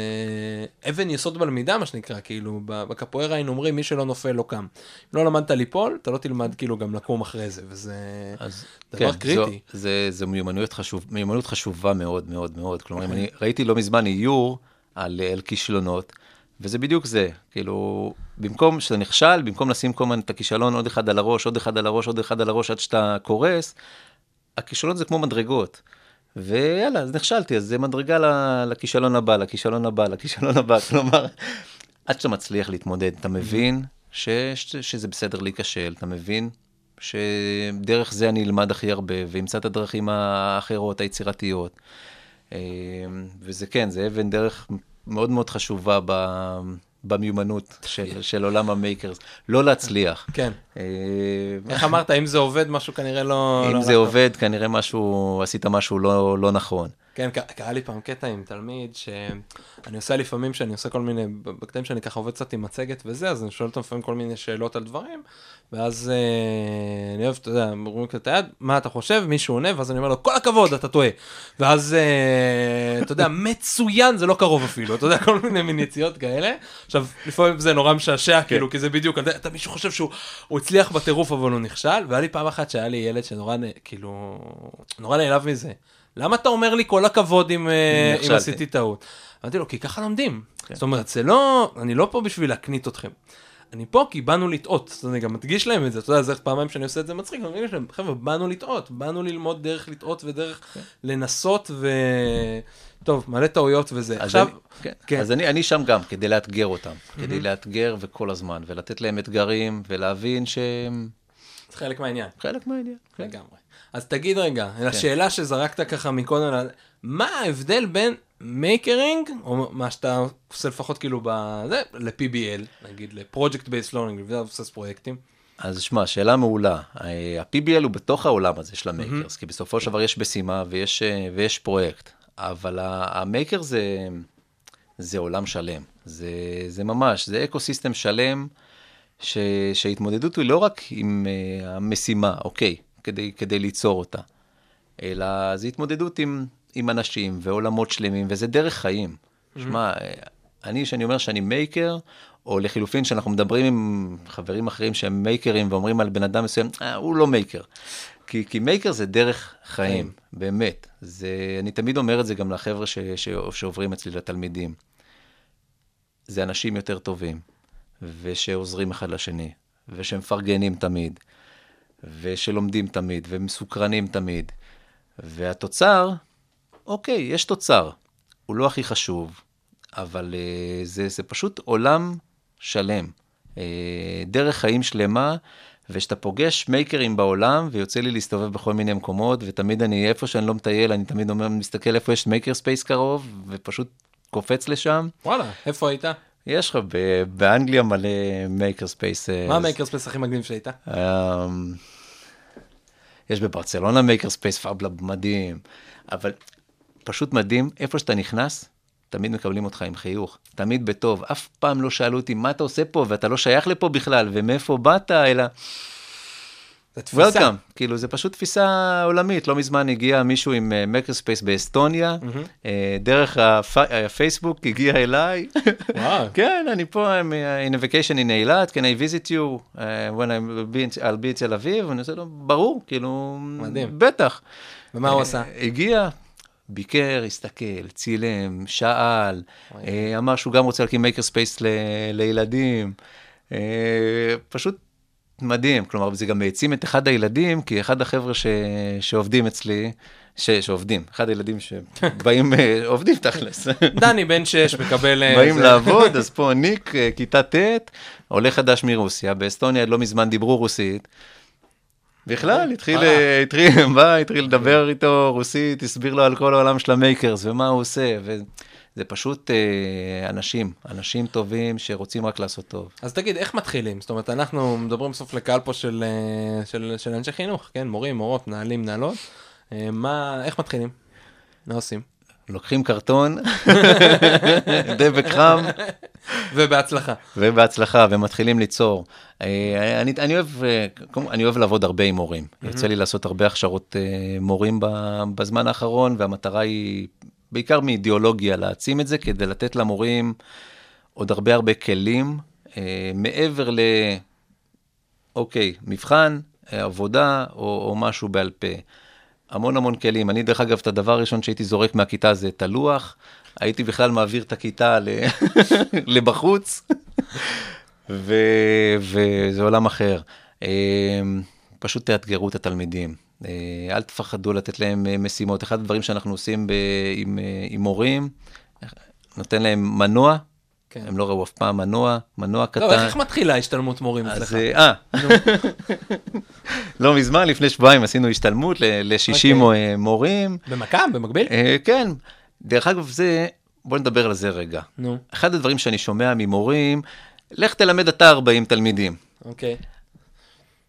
אבן יסוד בלמידה, מה שנקרא, כאילו, בקפוארה היינו אומרים, מי שלא נופל לא קם. אם לא למדת ליפול, אתה לא תלמד כאילו גם לקום אחרי זה, וזה אז דבר כן, קריטי. זו, זה, זה מיומנות, חשוב, מיומנות חשובה מאוד מאוד מאוד. כלומר, אם אני ראיתי לא מזמן איור על, על כישלונות, וזה בדיוק זה. כאילו, במקום שאתה נכשל, במקום לשים כל הזמן את הכישלון עוד אחד על הראש, עוד אחד על הראש, עוד אחד על הראש, עד שאתה קורס, הכישלון זה כמו מדרגות. ויאללה, אז נכשלתי, אז זה מדרגה לכישלון הבא, לכישלון הבא, לכישלון הבא. <laughs> כלומר, עד שאתה מצליח להתמודד, אתה מבין ש, ש, שזה בסדר להיכשל, אתה מבין שדרך זה אני אלמד הכי הרבה, ואמצא את הדרכים האחרות, היצירתיות. אה, וזה כן, זה אבן דרך מאוד מאוד חשובה ב, במיומנות של, של עולם המייקרס. לא להצליח. כן. אה, איך אמרת, אם זה עובד, משהו כנראה לא... לא אם הלך זה טוב. עובד, כנראה משהו, עשית משהו לא, לא נכון. כן, קרה לי פעם קטע עם תלמיד, שאני עושה לפעמים, שאני עושה כל מיני, בקטעים שאני ככה עובד קצת עם מצגת וזה, אז אני שואל אותם לפעמים כל מיני שאלות על דברים, ואז אה, אני אוהב, אתה יודע, אומרים לי את היד, מה אתה חושב? מישהו עונה, ואז אני אומר לו, כל הכבוד, אתה טועה. ואז, אה, אתה יודע, <laughs> מצוין, זה לא קרוב אפילו, אתה יודע, כל מיני מין יציאות כאלה. עכשיו, לפעמים זה נורא משעשע, כאילו, כי זה בדיוק, אתה יודע, מישהו חושב שהוא הוא הצליח בטירוף, אבל הוא נכשל, והיה לי פעם אחת שהיה לי ילד שנורא, כאילו, נורא נעלב מזה. למה אתה אומר לי כל הכבוד אם, אה, אם. עשיתי טעות? אמרתי לו, כי ככה לומדים. זאת אומרת, זה לא, אני לא פה בשביל להקנית אתכם. אני פה כי באנו לטעות, אז אני גם מדגיש להם את זה, אתה יודע, זה פעמיים שאני עושה את זה מצחיק, אני אומר להם, חבר'ה, באנו לטעות, באנו ללמוד דרך לטעות ודרך לנסות ו... טוב, מלא טעויות וזה. אז עכשיו, אני, כן. כן. אז אני, אני שם גם, כדי לאתגר אותם, כדי לאתגר וכל הזמן, ולתת להם אתגרים, ולהבין שהם זה חלק מהעניין. חלק מהעניין. כן. לגמרי. אז תגיד רגע, לשאלה שזרקת ככה מקודם, מה ההבדל בין makering, או מה שאתה עושה לפחות כאילו בזה, ל-PBL, נגיד ל-Project Based Learning, וזה מבוסס פרויקטים. אז שמע, שאלה מעולה. אה, ה-PBL הוא בתוך העולם הזה של ה makers, כי בסופו של דבר יש משימה ויש, אה, ויש פרויקט, אבל ה maker זה, זה עולם שלם. זה, זה ממש, זה ecosystem שלם, ש, שההתמודדות היא לא רק עם אה, המשימה, אוקיי, כדי, כדי ליצור אותה, אלא זה התמודדות עם, עם אנשים ועולמות שלמים, וזה דרך חיים. שמע, אני, שאני אומר שאני maker, או לחילופין, שאנחנו מדברים עם חברים אחרים שהם מייקרים ואומרים על בן אדם מסוים, אה, הוא לא maker. כי, כי maker זה דרך חיים, באמת. זה, אני תמיד אומר את זה גם לחבר'ה ש, ש, שעוברים אצלי, לתלמידים. זה אנשים יותר טובים, ושעוזרים אחד לשני, ושמפרגנים תמיד, ושלומדים תמיד, ומסוקרנים תמיד. והתוצר, אוקיי, יש תוצר. הוא לא הכי חשוב, אבל אה, זה, זה פשוט עולם שלם. אה, דרך חיים שלמה, וכשאתה פוגש מייקרים בעולם, ויוצא לי להסתובב בכל מיני מקומות, ותמיד אני, איפה שאני לא מטייל, אני תמיד אומר, מסתכל איפה יש maker space קרוב, ופשוט קופץ לשם. וואלה, איפה היית? יש לך באנגליה מלא maker space. מה ה maker space הכי מגניב שהיית? אמ, יש בברצלונה maker space Fab Lab מדהים, אבל פשוט מדהים, איפה שאתה נכנס, תמיד מקבלים אותך עם חיוך, תמיד בטוב, אף פעם לא שאלו אותי מה אתה עושה פה ואתה לא שייך לפה בכלל ומאיפה באת, אלא welcome, כאילו זה פשוט תפיסה עולמית, לא מזמן הגיע מישהו עם maker space באסטוניה, אה, דרך הפ- הפייסבוק הגיע אליי, וואו. <laughs> כן, אני פה I'm in a vacation in אילת, can I visit you when I'm be in, I'll be in תל אביב? ואני עושה לו, ברור, כאילו, מדהים. בטח. ומה הוא אה, עשה? הגיע, ביקר, הסתכל, צילם, שאל, אה, אמר שהוא גם רוצה להקים maker space לילדים. אה, פשוט מדהים, כלומר, זה גם העצים את אחד הילדים, כי אחד החבר'ה ש... שעובדים אצלי, ש... שעובדים, אחד הילדים שבאים, אה, <laughs> עובדים תכלס. <laughs> דני בן שש מקבל... אה, באים לעבוד, אז <laughs> פה ניק, אה, כיתה ט', עולה חדש מרוסיה, באסטוניה לא מזמן דיברו רוסית. בכלל, התחיל, התחיל, בא, התחיל לדבר איתו רוסית, הסביר לו על כל העולם של המייקרס ומה הוא עושה, וזה פשוט אה, אנשים, אנשים טובים שרוצים רק לעשות טוב. אז תגיד, איך מתחילים? זאת אומרת, אנחנו מדברים בסוף לקהל פה של, אה, של, של אנשי חינוך, כן? מורים, מורות, מנהלים, מנהלות. אה, מה, איך מתחילים? מה עושים? לוקחים קרטון, <laughs> דבק חם, ובהצלחה. ובהצלחה, ומתחילים ליצור. אה, אני, אני, אוהב, אה, אני אוהב לעבוד הרבה עם מורים. יוצא לי לעשות הרבה הכשרות מורים בזמן האחרון, והמטרה היא בעיקר מאידיאולוגיה, להעצים את זה כדי לתת למורים עוד הרבה הרבה כלים, אה, מעבר ל... אוקיי, מבחן, אה, עבודה או, או משהו בעל פה. המון המון כלים. אני, דרך אגב, את הדבר הראשון שהייתי זורק מהכיתה זה את הלוח. הייתי בכלל מעביר את הכיתה ל... <laughs> לבחוץ, ו... וזה עולם אחר. אה, פשוט תאתגרו את התלמידים. אה, אל תפחדו לתת להם אה, משימות. אחד הדברים שאנחנו עושים ב... עם, אה, עם מורים, נותן להם מנוע, כן. הם לא ראו אף פעם מנוע, מנוע קטן. לא, איך מתחילה השתלמות מורים אצלך? אה, <laughs> לא מזמן, לפני שבועיים עשינו השתלמות ל-60 אוקיי. מורים. במכ"ם? במקביל? כן, דרך אגב, זה, בוא נדבר על זה רגע. נו, אחד הדברים שאני שומע ממורים, לך תלמד אתה 40 תלמידים. אוקיי.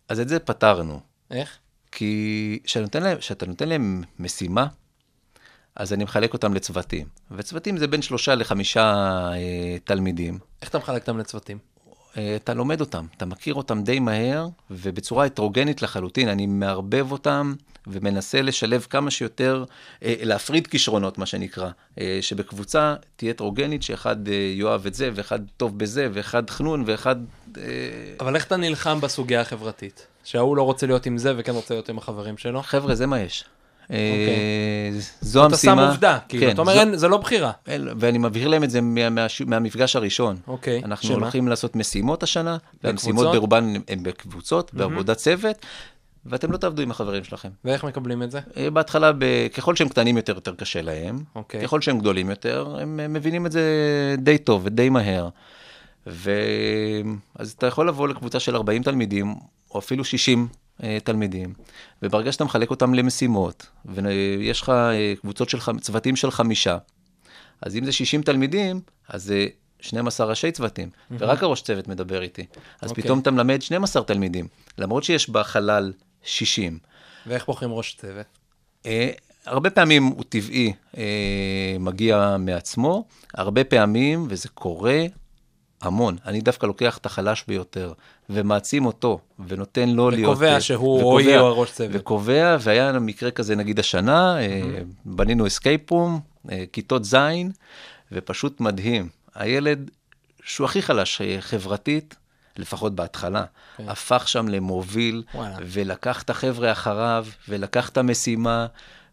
אז את זה פתרנו. איך? כי כשאתה נותן נותן להם משימה, אז אני מחלק אותם לצוותים. וצוותים זה בין שלושה לחמישה אה, תלמידים. איך אתה מחלק אותם לצוותים? אה, אתה לומד אותם, אתה מכיר אותם די מהר, ובצורה הטרוגנית לחלוטין, אני מערבב אותם ומנסה לשלב כמה שיותר, אה, להפריד כישרונות, מה שנקרא, אה, שבקבוצה תהיה הטרוגנית, שאחד אה, יאהב את זה, ואחד טוב בזה, ואחד חנון, ואחד... אה, אבל איך אתה נלחם בסוגיה החברתית? שההוא לא רוצה להיות עם זה וכן רוצה להיות עם החברים שלו? חבר'ה, זה מה יש. אה, זו אתה שם המשימה. עובדה, כאילו, כן, אתה אומר, זה לא בחירה. ואני מבהיר להם את זה מה, מה, מהמפגש הראשון. אוקיי, אנחנו? הולכים לעשות משימות השנה, והמשימות? ברובן הן בקבוצות, בעבודת צוות, ואתם לא תעבדו עם החברים שלכם. ואיך מקבלים את זה? אה, בהתחלה. ככל שהם קטנים יותר, יותר קשה להם. אוקיי. ככל שהם גדולים יותר, הם אה, מבינים את זה די טוב ודי מהר. ו... אז אתה יכול לבוא לקבוצה של 40 תלמידים, או אפילו 60, אה, תלמידים, וברגע שאתה מחלק אותם למשימות, ויש לך אה, קבוצות של, צוותים של חמישה, אז אם זה 60 תלמידים, אז זה 12 ראשי צוותים, ורק הראש צוות מדבר איתי. אז אוקיי. פתאום אתה מלמד 12 תלמידים, למרות שיש בחלל 60. ואיך בוחרים ראש צוות? אה, הרבה פעמים הוא טבעי, אה, מגיע מעצמו, הרבה פעמים, וזה קורה המון, אני דווקא לוקח את החלש ביותר, ומעצים אותו, ונותן לו להיות... וקובע אה, שהוא או וקובע- היא או הראש צוות. וקובע, והיה מקרה כזה נגיד השנה, אה, בנינו אסקייפ רום, כיתות ז', ופשוט מדהים. הילד, שהוא הכי חלש אה, חברתית, לפחות בהתחלה, כן. הפך שם למוביל, וואלה. ולקח את החבר'ה אחריו, ולקח את המשימה,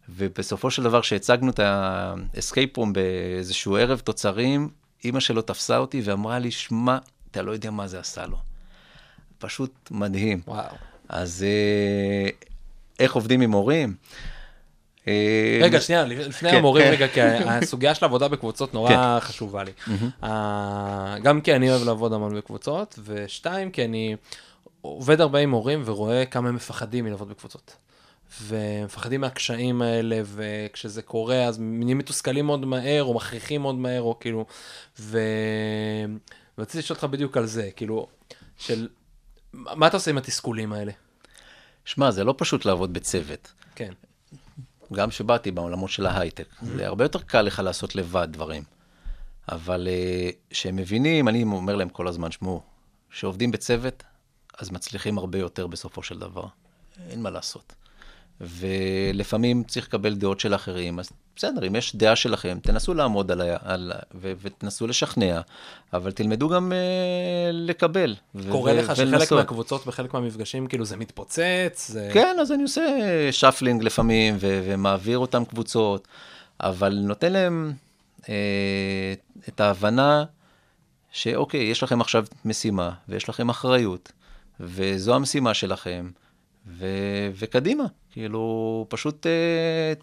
ובסופו של דבר, כשהצגנו את ה escape room באיזשהו ערב תוצרים, אימא שלו תפסה אותי ואמרה לי, שמע, אתה לא יודע מה זה עשה לו. פשוט מדהים. וואו. אז אה, איך עובדים עם הורים? אה, רגע, שנייה, לפני כן, המורים כן. רגע, כי הסוגיה של עבודה בקבוצות נורא חשובה לי. אה, גם כי אני אוהב לעבוד המון בקבוצות, ושתיים, כי אני עובד הרבה עם מורים ורואה כמה הם מפחדים מלעבוד בקבוצות. ומפחדים מהקשיים האלה, וכשזה קורה, אז נהיים מתוסכלים מאוד מהר, או מכריחים מאוד מהר, או כאילו... ו... ורציתי לשאול אותך בדיוק על זה, כאילו, של... מה אתה עושה עם התסכולים האלה? שמע, זה לא פשוט לעבוד בצוות. כן. גם שבאתי בעולמות של ההייטק. זה הרבה יותר קל לך לעשות לבד דברים. אבל אה, כשהם מבינים, אני אומר להם כל הזמן, שמעו, כשעובדים בצוות, אז מצליחים הרבה יותר בסופו של דבר. אין מה לעשות. ולפעמים צריך לקבל דעות של אחרים, אז בסדר, אם יש דעה שלכם, תנסו לעמוד על ה... על... ו... ותנסו לשכנע, אבל תלמדו גם אה, לקבל. ו... קורה לך שחלק ולנסות. מהקבוצות בחלק מהמפגשים, כאילו זה מתפוצץ? זה... כן, אז אני עושה שפלינג לפעמים, ו- ומעביר אותם קבוצות, אבל נותן להם אה, את ההבנה שאוקיי, יש לכם עכשיו משימה, ויש לכם אחריות, וזו המשימה שלכם, ו- וקדימה. כאילו, פשוט אה,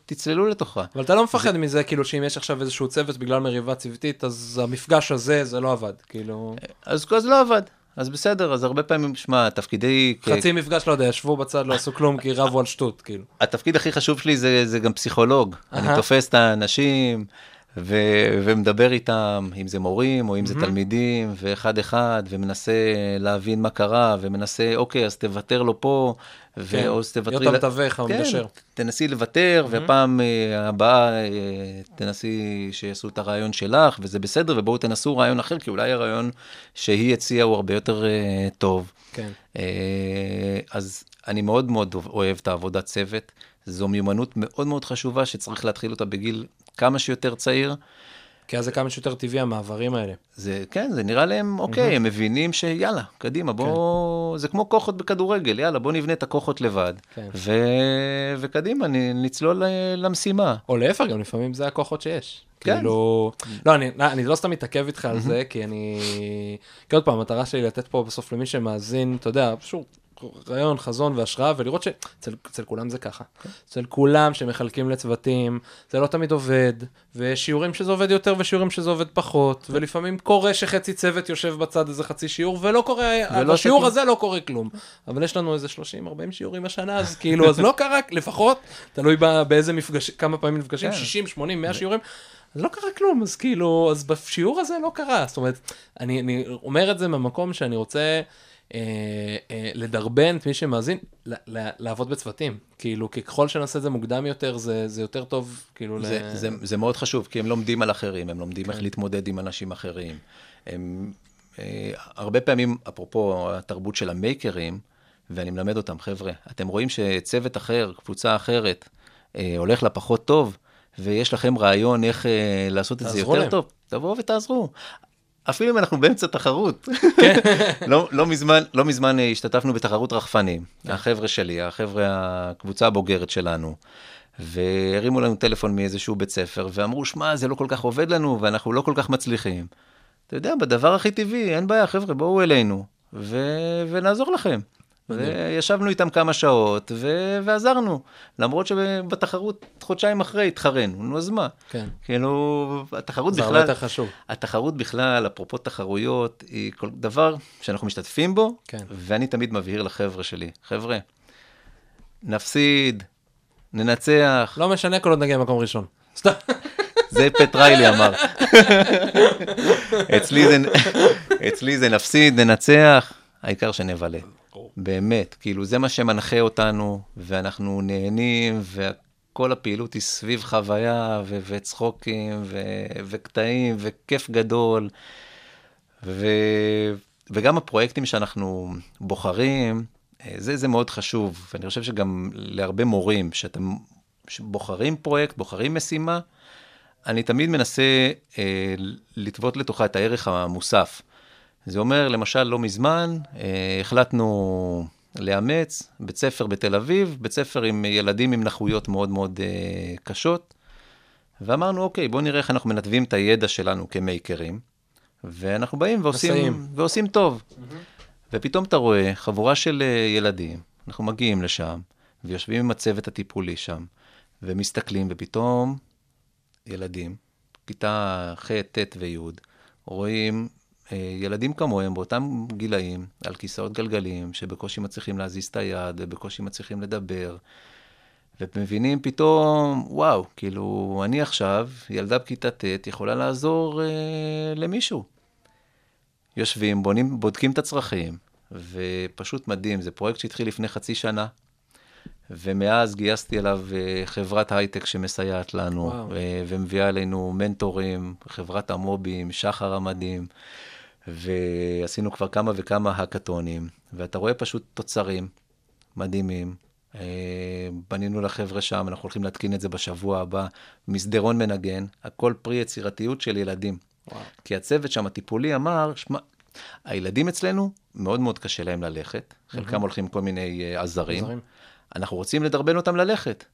תצללו לתוכה. אבל אתה לא מפחד מזה, כאילו, שאם יש עכשיו איזשהו צוות בגלל מריבה צוותית, אז המפגש הזה, זה לא עבד, כאילו... אז, אז לא עבד. אז בסדר, אז הרבה פעמים, שמע, תפקידי... כ- חצי מפגש, לא יודע, ישבו בצד, לא עשו כלום, כי רבו על שטות, כאילו. התפקיד הכי חשוב שלי זה, זה גם פסיכולוג. אני תופס את האנשים ו, ומדבר איתם, אם זה מורים או אם זה תלמידים, ואחד-אחד, ומנסה להבין מה קרה, ומנסה, אוקיי, אז תוותר לו פה, כן, או אז תוותרי... להיות המתווך, המגשר. כן, תנסי לוותר, ופעם אה, הבאה אה, תנסי שיעשו את הרעיון שלך, וזה בסדר, ובואו תנסו רעיון אחר, כי אולי הרעיון שהיא הציעה הוא הרבה יותר אה, טוב. כן. אז אני מאוד מאוד אוהב את העבודת צוות. זו מיומנות מאוד מאוד חשובה שצריך להתחיל אותה בגיל כמה שיותר צעיר. כי אז זה כמה שיותר טבעי, המעברים האלה. זה, כן, זה נראה להם, אוקיי, הם מבינים שיאללה, קדימה, בוא, זה כמו כוחות בכדורגל, יאללה, בוא נבנה את הכוחות לבד. כן. ו... וקדימה, נצלול ל- למשימה. או להפך, גם לפעמים זה הכוחות שיש. כן. כאילו, לא, אני, אני לא סתם מתעכב איתך על זה, כי אני, כי עוד פעם, המטרה שלי לתת פה בסוף למי שמאזין, אתה יודע, פשוט רעיון, חזון והשראה, ולראות שאצל אצל כולם זה ככה. אצל כולם שמחלקים לצוותים, זה לא תמיד עובד, ויש שיעורים שזה עובד יותר ושיעורים שזה עובד פחות, ולפעמים קורה שחצי צוות יושב בצד איזה חצי שיעור, ולא קורה, ולא בשיעור עושה הזה לא קורה כלום. אבל יש לנו איזה 30-40 שיעורים השנה, אז כאילו, אז לא קרה, לפחות, תלוי באיזה מפגש, כמה פעמים נפגשים, כן. 60, 80, 100 שיעורים. אז לא קרה כלום, אז כאילו, אז בשיעור הזה לא קרה. זאת אומרת, אני, אני אומר את זה מהמקום שאני רוצה לדרבן את מי שמאזין, לעבוד בצוותים. כאילו, ככל שנעשה את זה מוקדם יותר, זה, זה יותר טוב, כאילו, זה, ל... זה, זה מאוד חשוב, כי הם לומדים על אחרים, הם לומדים איך להתמודד עם אנשים אחרים. הם, אה, הרבה פעמים, אפרופו התרבות של המייקרים, ואני מלמד אותם, חבר'ה, אתם רואים שצוות אחר, קבוצה אחרת, אה, הולך לה פחות טוב, ויש לכם רעיון איך אה, לעשות את זה יותר להם. טוב, תבואו ותעזרו. אפילו אם אנחנו באמצע תחרות. <laughs> לא, לא, מזמן, לא מזמן אה, השתתפנו בתחרות רחפנים, החבר'ה שלי, החבר'ה, הקבוצה הבוגרת שלנו, והרימו לנו טלפון מאיזשהו בית ספר, ואמרו, שמע, זה לא כל כך עובד לנו, ואנחנו לא כל כך מצליחים. אתה יודע, בדבר הכי טבעי, אין בעיה, חבר'ה, בואו אלינו, ו... ונעזור לכם. וישבנו איתם כמה שעות, ו... ועזרנו. למרות שבתחרות, חודשיים אחרי, התחרנו, נו, אז מה? כן. כאילו, התחרות זה הרבה בכלל... יותר חשוב. התחרות בכלל, אפרופו תחרויות, היא כל דבר שאנחנו משתתפים בו, כן. ואני תמיד מבהיר לחבר'ה שלי, חבר'ה, נפסיד, ננצח. לא משנה כל עוד נגיע למקום ראשון. סתם. <laughs> זה פטריילי אמר. <laughs> אצלי זה, אצלי זה נפסיד, ננצח, העיקר שנבלה. באמת, כאילו זה מה שמנחה אותנו, ואנחנו נהנים, וכל הפעילות היא סביב חוויה, ו- וצחוקים, ו- וקטעים, וכיף גדול. ו- וגם הפרויקטים שאנחנו בוחרים, אה, זה, זה מאוד חשוב. ואני חושב שגם להרבה מורים, שאתם בוחרים פרויקט, בוחרים משימה, אני תמיד מנסה אה, לטוות לתוכה את הערך המוסף. זה אומר, למשל, לא מזמן אה, החלטנו לאמץ בית ספר בתל אביב, בית ספר עם ילדים עם נכויות מאוד מאוד אה, קשות, ואמרנו, אוקיי, בואו נראה איך אנחנו מנתבים את הידע שלנו כמייקרים, ואנחנו באים ועושים, ועושים טוב. Mm-hmm. ופתאום אתה רואה חבורה של אה, ילדים, אנחנו מגיעים לשם, ויושבים עם הצוות הטיפולי שם, ומסתכלים, ופתאום ילדים, כיתה ח', ט' וי', רואים ילדים כמוהם באותם גילאים, על כיסאות גלגלים, שבקושי מצליחים להזיז את היד, ובקושי מצליחים לדבר, ומבינים פתאום, וואו, כאילו, אני עכשיו, ילדה בכיתה ט', יכולה לעזור אה, למישהו. יושבים, בונים, בודקים את הצרכים, ופשוט מדהים, זה פרויקט שהתחיל לפני חצי שנה, ומאז גייסתי אליו אה, חברת הייטק שמסייעת לנו, וואו. אה, ומביאה אלינו מנטורים, חברת המובים, שחר המדהים, ועשינו כבר כמה וכמה האקתונים, ואתה רואה פשוט תוצרים מדהימים. אה, בנינו לחבר'ה שם, אנחנו הולכים להתקין את זה בשבוע הבא, מסדרון מנגן, הכל פרי יצירתיות של ילדים. וואו. כי הצוות שם, הטיפולי, אמר, שמע, הילדים אצלנו, מאוד מאוד קשה להם ללכת, חלקם הולכים כל מיני עזרים. עזרים. אנחנו רוצים לדרבן אותם ללכת.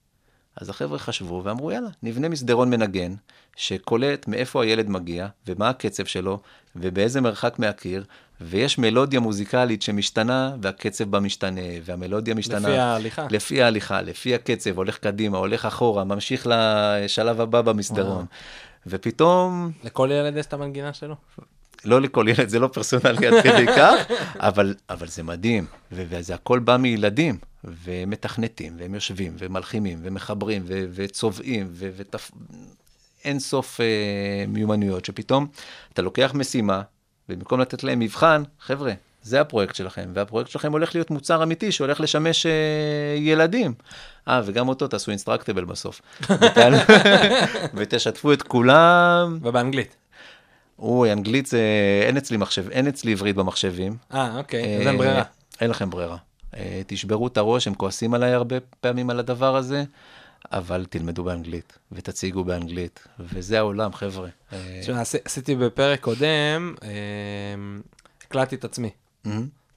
אז החבר'ה חשבו ואמרו, יאללה, נבנה מסדרון מנגן, שקולט מאיפה הילד מגיע, ומה הקצב שלו, ובאיזה מרחק מהקיר, ויש מלודיה מוזיקלית שמשתנה, והקצב בה משתנה, והמלודיה משתנה. לפי ההליכה. לפי ההליכה, לפי הקצב, הולך קדימה, הולך אחורה, ממשיך לשלב הבא במסדרון. וואו. ופתאום... לכל ילד יש את המנגינה שלו? לא לכל ילד, זה לא פרסונלי עד כדי <laughs> כך, אבל, אבל זה מדהים, וזה הכל בא מילדים, ומתכנתים, והם יושבים, ומלחימים, ומחברים, ו- וצובעים, ו- ותפ... אין סוף אה, מיומנויות, שפתאום אתה לוקח משימה, ובמקום לתת להם מבחן, חבר'ה, זה הפרויקט שלכם, והפרויקט שלכם הולך להיות מוצר אמיתי שהולך לשמש אה, ילדים. אה, וגם אותו תעשו אינסטרקטבל בסוף. <laughs> <laughs> ותשתפו את כולם. ובאנגלית. אוי, אנגלית זה, אין אצלי מחשב, אין אצלי עברית במחשבים. אה, אוקיי, אז אין ברירה. אין לכם ברירה. אה, תשברו את הראש, הם כועסים עליי הרבה פעמים על הדבר הזה, אבל תלמדו באנגלית, ותציגו באנגלית, וזה העולם, חבר'ה. אה, תשמע, עשיתי בפרק קודם, אה, הקלטתי את עצמי.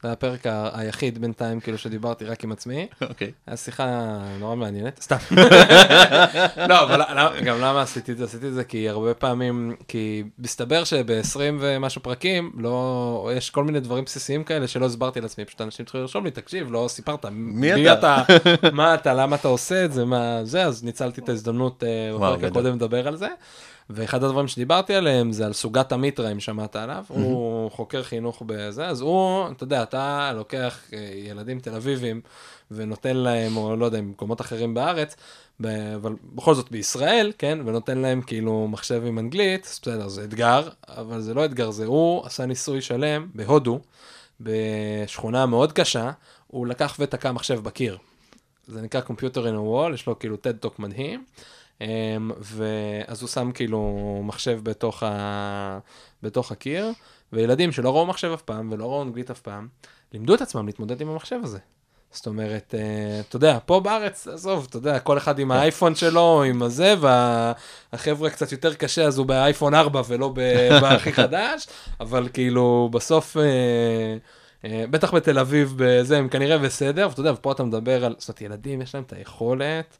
זה היה הפרק היחיד בינתיים, כאילו, שדיברתי רק עם עצמי. אוקיי. הייתה שיחה נורא מעניינת, סתם. <laughs> לא, אבל גם למה עשיתי את זה? עשיתי את זה כי הרבה פעמים, כי מסתבר שב-20 ומשהו פרקים, לא, יש כל מיני דברים בסיסיים כאלה שלא הסברתי לעצמי, פשוט אנשים צריכים לרשום לי, תקשיב, לא סיפרת. מי אתה? <laughs> מה אתה, למה אתה עושה את זה, מה זה, אז ניצלתי את ההזדמנות אה, בפרק הקודם לדבר על זה. ואחד הדברים שדיברתי עליהם זה על סוגת המיטרה, אם שמעת עליו, mm-hmm. הוא חוקר חינוך בזה, אז הוא, אתה יודע, אתה לוקח אה, ילדים תל אביבים ונותן להם, או לא יודע, במקומות אחרים בארץ, אבל בכל זאת בישראל, כן, ונותן להם כאילו מחשב עם אנגלית, בסדר, זה אתגר, אבל זה לא אתגר, זה הוא עשה ניסוי שלם בהודו, בשכונה מאוד קשה, הוא לקח ותקע מחשב בקיר. זה נקרא Computer in a Wall, יש לו כאילו TED Talk מדהים. אמ, ואז הוא שם כאילו מחשב בתוך, ה... בתוך הקיר, וילדים שלא ראו מחשב אף פעם ולא ראו אנגלית אף פעם, לימדו את עצמם להתמודד עם המחשב הזה. זאת אומרת, אה, אתה יודע, פה בארץ, עזוב, אתה יודע, כל אחד עם כן. האייפון שלו, עם הזה, והחבר'ה קצת יותר קשה, אז הוא באייפון 4 ולא <laughs> בהכי חדש, אבל כאילו, בסוף, אה, אה, בטח בתל אביב, בזה, הם כנראה בסדר, ואתה יודע, ופה אתה מדבר על, זאת אומרת, ילדים, יש להם את היכולת.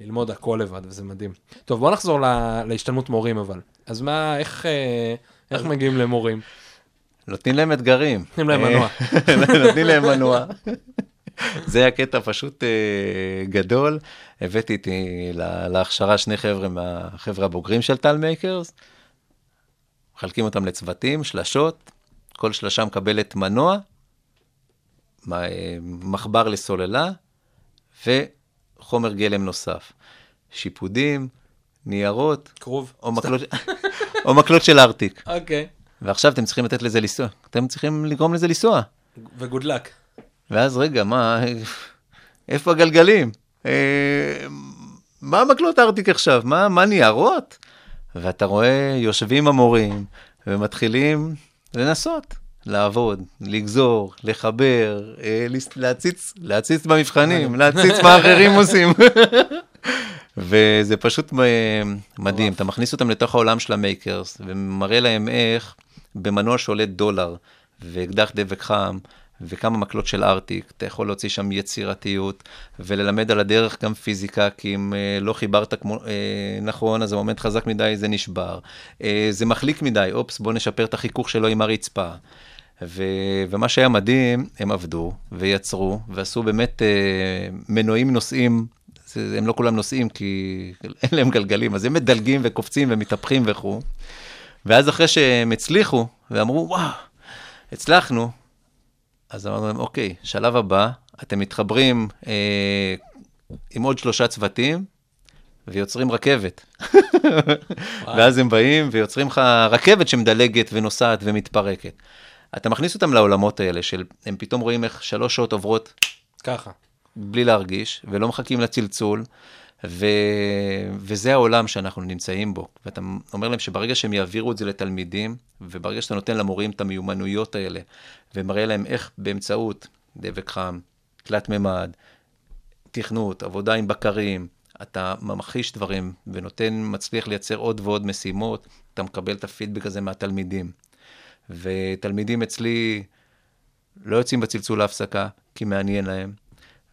ללמוד הכל לבד, וזה מדהים. טוב, בוא נחזור לה, להשתלמות מורים אבל. אז מה, איך, אה, איך מגיעים למורים? נותנים להם אתגרים. נותנים להם מנוע. <laughs> נותנים להם מנוע. זה הקטע פשוט uh, גדול. הבאתי איתי להכשרה שני חבר'ה מהחבר'ה הבוגרים של טל מייקרס. מחלקים אותם לצוותים, שלשות, כל שלשה מקבלת מנוע, מחבר לסוללה, וחומר גלם נוסף. שיפודים, ניירות, כרוב. או מקלות, או מקלות של ארטיק. אוקיי. ועכשיו אתם צריכים לתת לזה לנסוע. אתם צריכים לגרום לזה לנסוע. וגוד לק. ואז רגע, מה, איפה הגלגלים? אה, מה מקלות ארטיק עכשיו? מה, מה ניירות? ואתה רואה, יושבים המורים ומתחילים לנסות, לעבוד, לגזור, לחבר, אה, להציץ, להציץ במבחנים, <laughs> להציץ מה אחרים עושים. <laughs> וזה פשוט אה, מדהים, אתה מכניס אותם לתוך העולם של ה makers, ומראה להם איך במנוע שעולה דולר, ואקדח דבק חם, וכמה מקלות של ארטיק, אתה יכול להוציא שם יצירתיות, וללמד על הדרך גם פיזיקה, כי אם אה, לא חיברת כמו, אה, נכון, אז המומנט חזק מדי, זה נשבר. אה, זה מחליק מדי, אופס, בוא נשפר את החיכוך שלו עם הרצפה. ו, ומה שהיה מדהים, הם עבדו ויצרו, ועשו באמת אה, מנועים נוסעים, הם לא כולם נוסעים כי אין להם גלגלים, אז הם מדלגים וקופצים ומתהפכים וכו'. ואז אחרי שהם הצליחו, ואמרו, וואו, הצלחנו, אז אמרנו להם, אוקיי, שלב הבא, אתם מתחברים אה, עם עוד שלושה צוותים, ויוצרים רכבת. <laughs> ואז הם באים ויוצרים לך רכבת שמדלגת ונוסעת ומתפרקת. אתה מכניס אותם לעולמות האלה, של הם פתאום רואים איך שלוש שעות עוברות ככה. בלי להרגיש, ולא מחכים לצלצול, ו... וזה העולם שאנחנו נמצאים בו. ואתה אומר להם שברגע שהם יעבירו את זה לתלמידים, וברגע שאתה נותן למורים את המיומנויות האלה, ומראה להם איך באמצעות דבק חם, תלת מימד, תכנות, עבודה עם בקרים, אתה ממחיש דברים ונותן, מצליח לייצר עוד ועוד משימות, אתה מקבל את הפידבק הזה מהתלמידים. ותלמידים אצלי לא יוצאים בצלצול להפסקה, כי מעניין להם.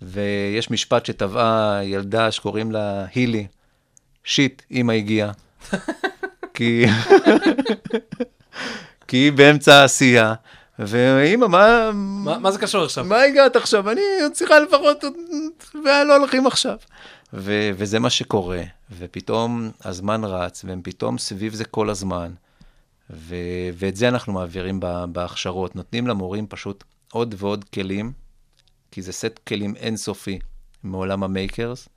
ויש משפט שטבעה ילדה שקוראים לה הילי, שיט, אמא הגיעה. <laughs> כי... כי היא באמצע העשייה, ואמא, מה... מה מה זה קשור עכשיו? מה הגעת עכשיו? אני צריכה לפחות, ולא הולכים עכשיו. ו- וזה מה שקורה, ופתאום הזמן רץ, והם פתאום סביב זה כל הזמן. ו- ואת זה אנחנו מעבירים בהכשרות, נותנים למורים פשוט עוד ועוד כלים, כי זה סט כלים אינסופי מעולם המייקרס,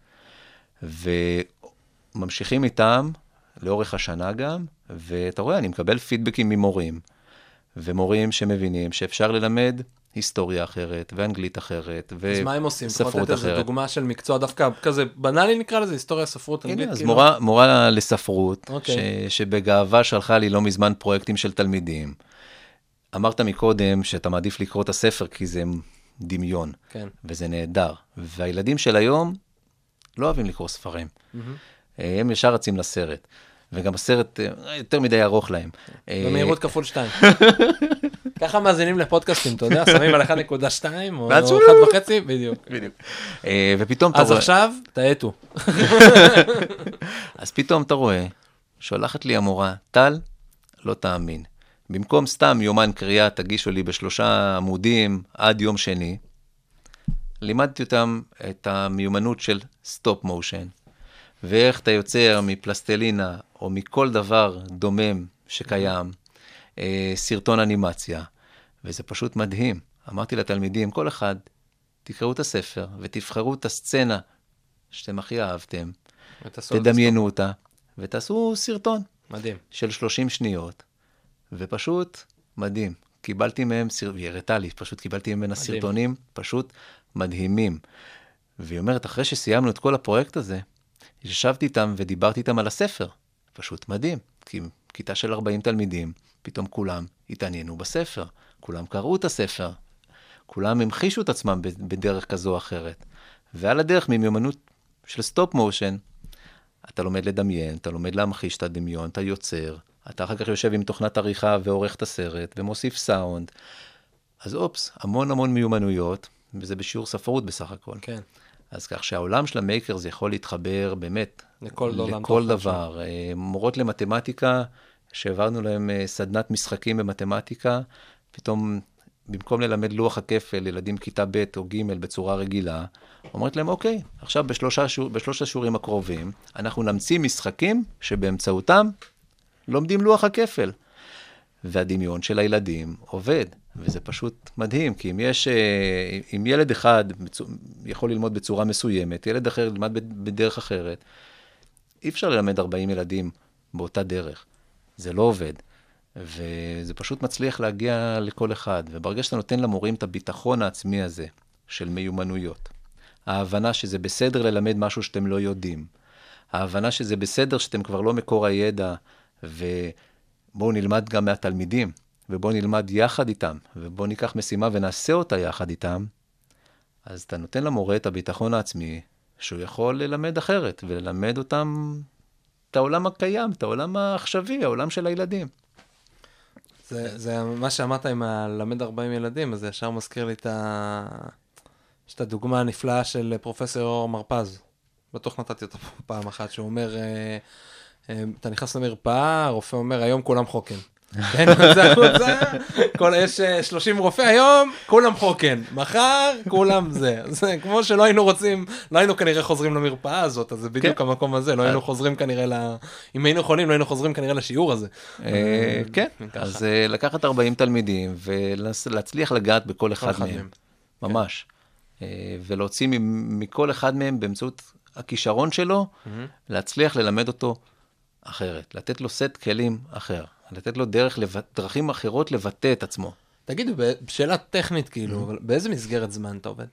וממשיכים איתם לאורך השנה גם, ואתה רואה, אני מקבל פידבקים ממורים, ומורים שמבינים שאפשר ללמד היסטוריה אחרת, ואנגלית אחרת, אז מה הם עושים? יכול וספרות לתת איזה אחרת. דוגמה של מקצוע דווקא כזה בנאלי נקרא לזה, היסטוריה, ספרות, אנגלית. הנה, אז כאילו? מורה, מורה לספרות, אוקיי. ש, שבגאווה שלחה לי לא מזמן פרויקטים של תלמידים. אמרת מקודם שאתה מעדיף לקרוא את הספר כי זה דמיון, כן. וזה נהדר. והילדים של היום לא אוהבים לקרוא ספרים. אה, הם ישר רצים לסרט. וגם הסרט אה, יותר מדי ארוך להם. אה, במהירות כפול 2. <laughs> ככה מאזינים לפודקאסטים, אתה יודע, <laughs> שמים על 1.2 או ואז הוא- 1.5, בדיוק. בדיוק. אה, ופתאום אתה אז רואה... עכשיו, תאטו. <laughs> אז פתאום אתה רואה, שולחת לי המורה, טל, לא תאמין. במקום סתם יומן קריאה, תגישו לי בשלושה עמודים עד יום שני, לימדתי אותם את המיומנות של סטופ מושן, ואיך אתה יוצר מפלסטלינה או מכל דבר דומם שקיים, אה, סרטון אנימציה, וזה פשוט מדהים. אמרתי לתלמידים, כל אחד, תקראו את הספר ותבחרו את הסצנה שאתם הכי אהבתם, תדמיינו אותה, ותעשו סרטון. מדהים. של 30 שניות, ופשוט מדהים. קיבלתי מהם, סר- והיא הראתה לי, פשוט קיבלתי ממנה מדהים. סרטונים פשוט מדהימים. והיא אומרת, אחרי שסיימנו את כל הפרויקט הזה, ישבתי איתם ודיברתי איתם על הספר. פשוט מדהים, כי כיתה של 40 תלמידים, פתאום כולם התעניינו בספר, כולם קראו את הספר, כולם המחישו את עצמם בדרך כזו או אחרת. ועל הדרך, ממיומנות של stop motion, אתה לומד לדמיין, אתה לומד להמחיש את הדמיון, אתה יוצר, אתה אחר כך יושב עם תוכנת עריכה ועורך את הסרט, ומוסיף סאונד. אז אופס, המון המון מיומנויות, וזה בשיעור ספרות בסך הכל. כן. אז כך שהעולם של המייקרס יכול להתחבר באמת לכל לכל דבר. אה, מורות למתמטיקה, שהעברנו להם אה, סדנת משחקים במתמטיקה, פתאום במקום ללמד לוח הכפל לילדים כיתה ב' או ג' בצורה רגילה, אומרת להם, אוקיי, עכשיו בשלושה, בשלושת השיעורים הקרובים, אנחנו נמציא משחקים שבאמצעותם לומדים לוח הכפל. והדמיון של הילדים עובד. וזה פשוט מדהים, כי אם יש, אה, אם ילד אחד יכול ללמוד בצורה מסוימת, ילד אחר ילמד בדרך אחרת, אי אפשר ללמד 40 ילדים באותה דרך. זה לא עובד. וזה פשוט מצליח להגיע לכל אחד. וברגע שאתה נותן למורים את הביטחון העצמי הזה של מיומנויות, ההבנה שזה בסדר ללמד משהו שאתם לא יודעים, ההבנה שזה בסדר שאתם כבר לא מקור הידע, ובואו נלמד גם מהתלמידים, ובואו נלמד יחד איתם, ובואו ניקח משימה ונעשה אותה יחד איתם, אז אתה נותן למורה את הביטחון העצמי, שהוא יכול ללמד אחרת, וללמד אותם את העולם הקיים, את העולם העכשווי, העולם של הילדים. זה, זה מה שאמרת עם הלמד 40 ילדים, אז זה ישר מזכיר לי את ה... יש את הדוגמה הנפלאה של פרופסור אור מרפז. בטוח נתתי אותה פעם אחת, שהוא אומר, אה, אה, אתה נכנס למרפאה, הרופא אומר, היום כולם חוקן. כן, <laughs> זה החוצה, כל, יש אה, 30 רופא היום, כולם חוקן. מחר, כולם זה. זה כמו שלא היינו רוצים, לא היינו כנראה חוזרים למרפאה הזאת, אז זה בדיוק כן. המקום הזה, לא היינו חוזרים כנראה ל... אם היינו יכולים, לא היינו חוזרים כנראה לשיעור הזה. אה, כן. אז אה, לקחת 40 תלמידים ולהצליח לגעת בכל אחד מהם. ממש. אה, ולהוציא מכל אחד מהם באמצעות הכישרון שלו, להצליח ללמד אותו אחרת, לתת לו סט כלים אחר, לתת לו דרך, דרכים אחרות לבטא את עצמו. תגידו, בשאלה טכנית, כאילו, אבל באיזה מסגרת זמן אתה עובד?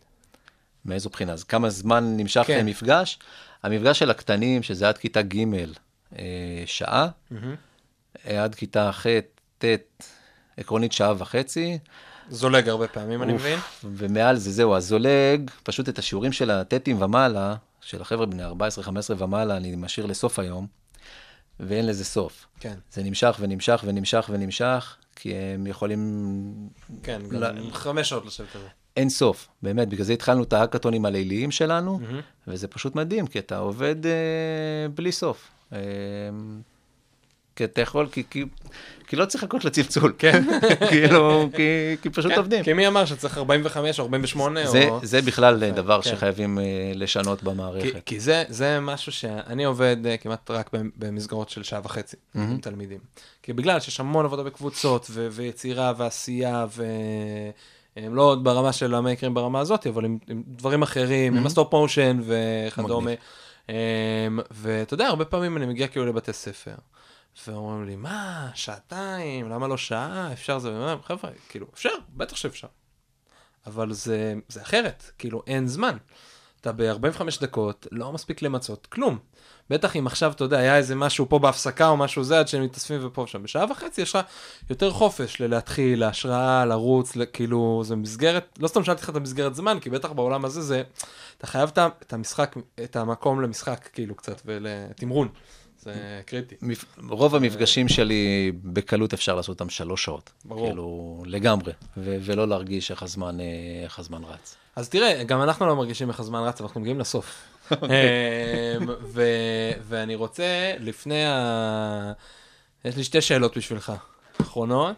מאיזו בחינה? אז כמה זמן נמשך כן. מפגש? המפגש של הקטנים, שזה עד כיתה ג', אה, שעה, אה, עד כיתה ח', ט', עקרונית שעה וחצי, זולג הרבה פעמים, אני מבין. ומעל זה זהו, הזולג, פשוט את השיעורים של הטטים ומעלה, של החבר'ה בני 14-15 ומעלה, אני משאיר לסוף היום, ואין לזה סוף. כן, זה נמשך ונמשך ונמשך ונמשך, כי הם יכולים... כן, לא- גם חמש שעות לשבת על זה. אין סוף, באמת, בגלל זה התחלנו את ההאקתונים הליליים שלנו, וזה פשוט מדהים, כי אתה עובד אה, בלי סוף. אה, כי אתה יכול, כי, כי, כי לא צריך לחכות לצלצול. כן. <laughs> כאילו, כי, כי פשוט כן, עובדים. כי מי אמר שצריך 45 או 48 זה, או... זה בכלל דבר כן. שחייבים אה, לשנות כי, במערכת. כי זה, זה משהו שאני עובד אה, כמעט רק במ- במסגרות של שעה וחצי עם תלמידים. כי בגלל שיש המון עבודה בקבוצות ו- ויצירה ועשייה ו... הם לא עוד ברמה של המייקרים ברמה הזאת, אבל עם, עם דברים אחרים, עם ה stop motion וכדומה. אמ, ואתה יודע, הרבה פעמים אני מגיע כאילו לבתי ספר, ואומרים לי, מה, שעתיים, למה לא שעה, אפשר זה, חבר'ה, כאילו, אפשר, בטח שאפשר. אבל זה, זה אחרת, כאילו, אין זמן. אתה ב-45 דקות, לא מספיק למצות כלום. בטח אם עכשיו, אתה יודע, היה איזה משהו פה בהפסקה או משהו זה, עד שהם מתאספים ופה ושם. בשעה וחצי יש לך יותר חופש ללהתחיל, להשראה, לרוץ, כאילו, זה מסגרת, לא סתם שאלתי לך את המסגרת זמן, כי בטח בעולם הזה זה, אתה חייב את המשחק, את המקום למשחק, כאילו, קצת, ולתמרון. זה קריטי. רוב המפגשים שלי, בקלות אפשר לעשות אותם שלוש שעות. ברור. כאילו, לגמרי, ו- ולא להרגיש איך הזמן, אה, איך הזמן רץ. אז תראה, גם אנחנו לא מרגישים איך הזמן רץ, אבל אנחנו מגיעים לסוף. <laughs> אמ, ו- ואני רוצה, לפני ה... יש לי שתי שאלות בשבילך, אחרונות.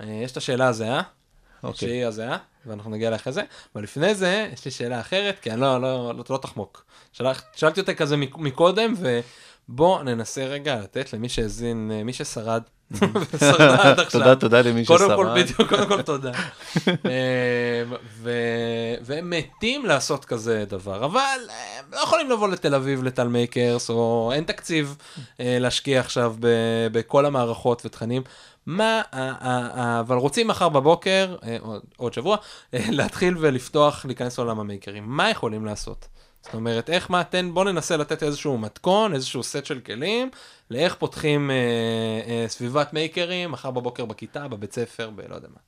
אה, יש את השאלה הזהה, אוקיי. שהיא הזהה, ואנחנו נגיע לאחרי זה, אבל לפני זה, יש לי שאלה אחרת, כי אני לא, לא, לא, לא תחמוק. שאלה, שאלתי אותה כזה מק- מקודם, ובוא ננסה רגע לתת למי שהאזין, אה, מי ששרד. <laughs> <laughs> תודה, תודה למי קודם ששרד. כל, בדיוק, קודם כל תודה. <laughs> ו- והם מתים לעשות כזה דבר, אבל הם לא יכולים לבוא לתל אביב לטל Makers, או אין תקציב אה, להשקיע עכשיו בכל המערכות ותכנים. מה, אבל רוצים מחר בבוקר, אה, עוד- שבוע, אה, להתחיל ולפתוח, להיכנס לעולם המייקרים. מה יכולים לעשות? זאת אומרת, איך מה, תן, בוא ננסה לתת איזשהו מתכון, איזשהו סט של כלים, לאיך פותחים אה, אה, סביבת מייקרים, מחר בבוקר בכיתה, בבית ספר, בלא יודע מה.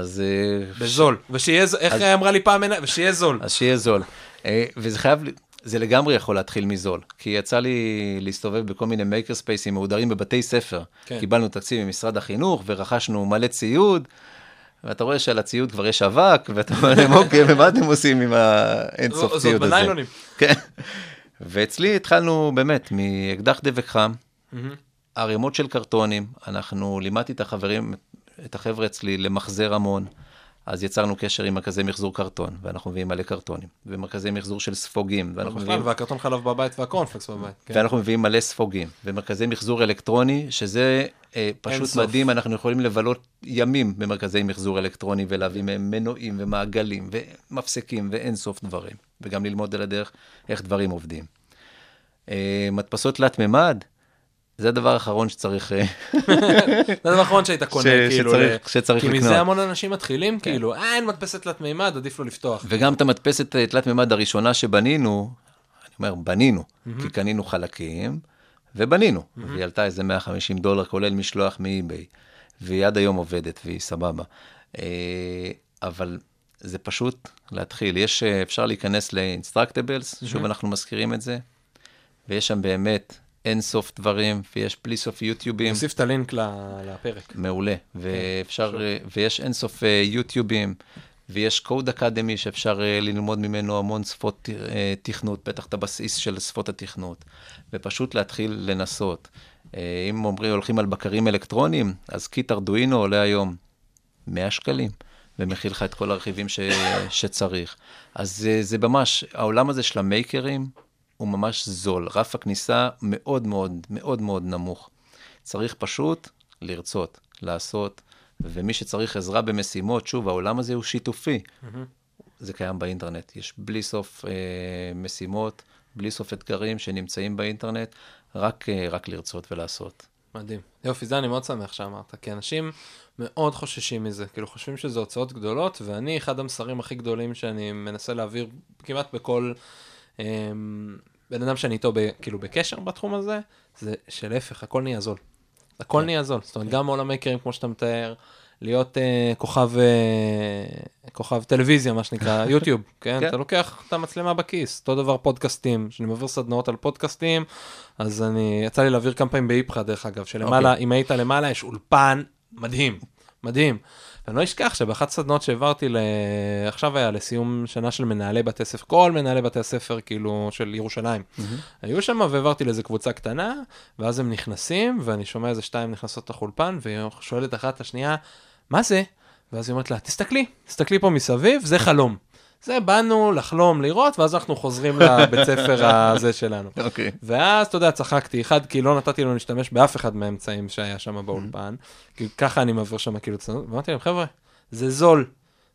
אז, אה, בזול. ושיהיה, ז- איך אמרה לי פעם, ושיהיה זול. אז שיהיה זול. אה, וזה חייב, זה לגמרי יכול להתחיל מזול. כי יצא לי להסתובב בכל מיני מייקר ספייסים מהודרים בבתי ספר. כן. קיבלנו תקציב ממשרד החינוך ורכשנו מלא ציוד, ואתה רואה שעל הציוד כבר יש אבק, ואתה אומר להם, אוקיי, ומה אתם עושים עם האינסוף זאת ציוד הזה? בניילונים. כן. ואצלי התחלנו באמת מאקדח דבק חם, ערימות של קרטונים, אנחנו לימדתי את החברים, את החבר'ה אצלי למחזר המון. אז יצרנו קשר עם מרכזי מחזור קרטון, ואנחנו מביאים מלא קרטונים, ומרכזי מחזור של ספוגים, ואנחנו בכלל, מביאים, והקרטון חלב בבית והקורנפלקס בבית. כן. ואנחנו מביאים מלא ספוגים, ומרכזי מחזור אלקטרוני, שזה אה, פשוט סוף. מדהים, אנחנו יכולים לבלות ימים במרכזי מחזור אלקטרוני, ולהביא מהם מנועים ומעגלים, ומפסקים, ואין סוף דברים, וגם ללמוד על הדרך איך דברים עובדים. אה, מדפסות תלת מימד, זה הדבר האחרון שצריך... אה, זה הדבר האחרון שהיית קונה, ש- כאילו. שצריך- ל- שצריך כי לקנות. מזה המון אנשים מתחילים, כאילו, אה, אין מדפסת תלת מימד, עדיף לו לפתוח. וגם את המדפסת אה, תלת מימד הראשונה שבנינו, אני אומר, בנינו, כי קנינו חלקים, ובנינו. והיא עלתה איזה 150 דולר, כולל משלוח מאי-ביי, והיא עד היום עובדת, והיא סבבה. אה, אבל זה פשוט להתחיל. יש, אפשר להיכנס ל-Instructables, שוב אנחנו מזכירים את זה, ויש שם באמת אין סוף דברים, ויש בלי סוף יוטיובים. נוסיף את הלינק לפרק. מעולה, ואפשר, ויש אינסוף אה, יוטיובים, ויש קוד אקדמי שאפשר אה, ללמוד ממנו המון שפות אה, תכנות, בטח את הבסיס של שפות התכנות, ופשוט להתחיל לנסות. אה, אם אומרים, הולכים על בקרים אלקטרוניים, אז קיט ארדואינו עולה היום 100 שקלים, ומכיל לך את כל הרכיבים ש, שצריך. אז זה, זה ממש, העולם הזה של המייקרים הוא ממש זול, רף הכניסה מאוד מאוד מאוד מאוד נמוך. צריך פשוט לרצות, לעשות, ומי שצריך עזרה במשימות, שוב, העולם הזה הוא שיתופי. זה קיים באינטרנט. יש בלי סוף אה, משימות, בלי סוף אתגרים שנמצאים באינטרנט, רק, אה, רק לרצות ולעשות. מדהים. יופי, זה אני מאוד שמח שאמרת, כי אנשים מאוד חוששים מזה, כאילו חושבים שזה הוצאות גדולות, ואני, אחד המסרים הכי גדולים שאני מנסה להעביר כמעט בכל אמ, בן אדם שאני איתו ב, כאילו בקשר בתחום הזה, זה שלהפך, הכל נהיה זול. הכל כן. נהיה זול. זאת אומרת, גם מעולם מייקרים, כמו שאתה מתאר, להיות אה, כוכב, אה, כוכב טלוויזיה, מה שנקרא, <laughs> יוטיוב, כן? כן. אתה לוקח את המצלמה בכיס, אותו דבר פודקאסטים, כשאני מעביר סדנאות על פודקאסטים, אז אני, יצא לי להעביר כמה פעמים באיפכא, דרך אגב, שלמעלה, אוקיי. אם היית למעלה, יש אולפן מדהים, מדהים. ואני לא אשכח שבאחת הסדנאות שהעברתי, ל... עכשיו היה לסיום שנה של מנהלי בתי ספר, כל מנהלי בתי הספר, כאילו, של ירושלים. היו שם והעברתי לאיזה קבוצה קטנה, ואז הם נכנסים, ואני שומע איזה שתיים נכנסות לתוך אולפן, והיא שואלת אחת את השנייה, מה זה? ואז היא אומרת לה, תסתכלי, תסתכלי פה מסביב, זה חלום. זה באנו לחלום, לראות, ואז אנחנו חוזרים לבית ספר <laughs> הזה שלנו. אוקיי. ואז, אתה יודע, צחקתי, אחד, כי לא נתתי לו להשתמש באף אחד מהאמצעים שהיה שם באולפן, כי ככה אני מעביר שם כאילו סדנאות, ואמרתי להם, חבר'ה, זה זול,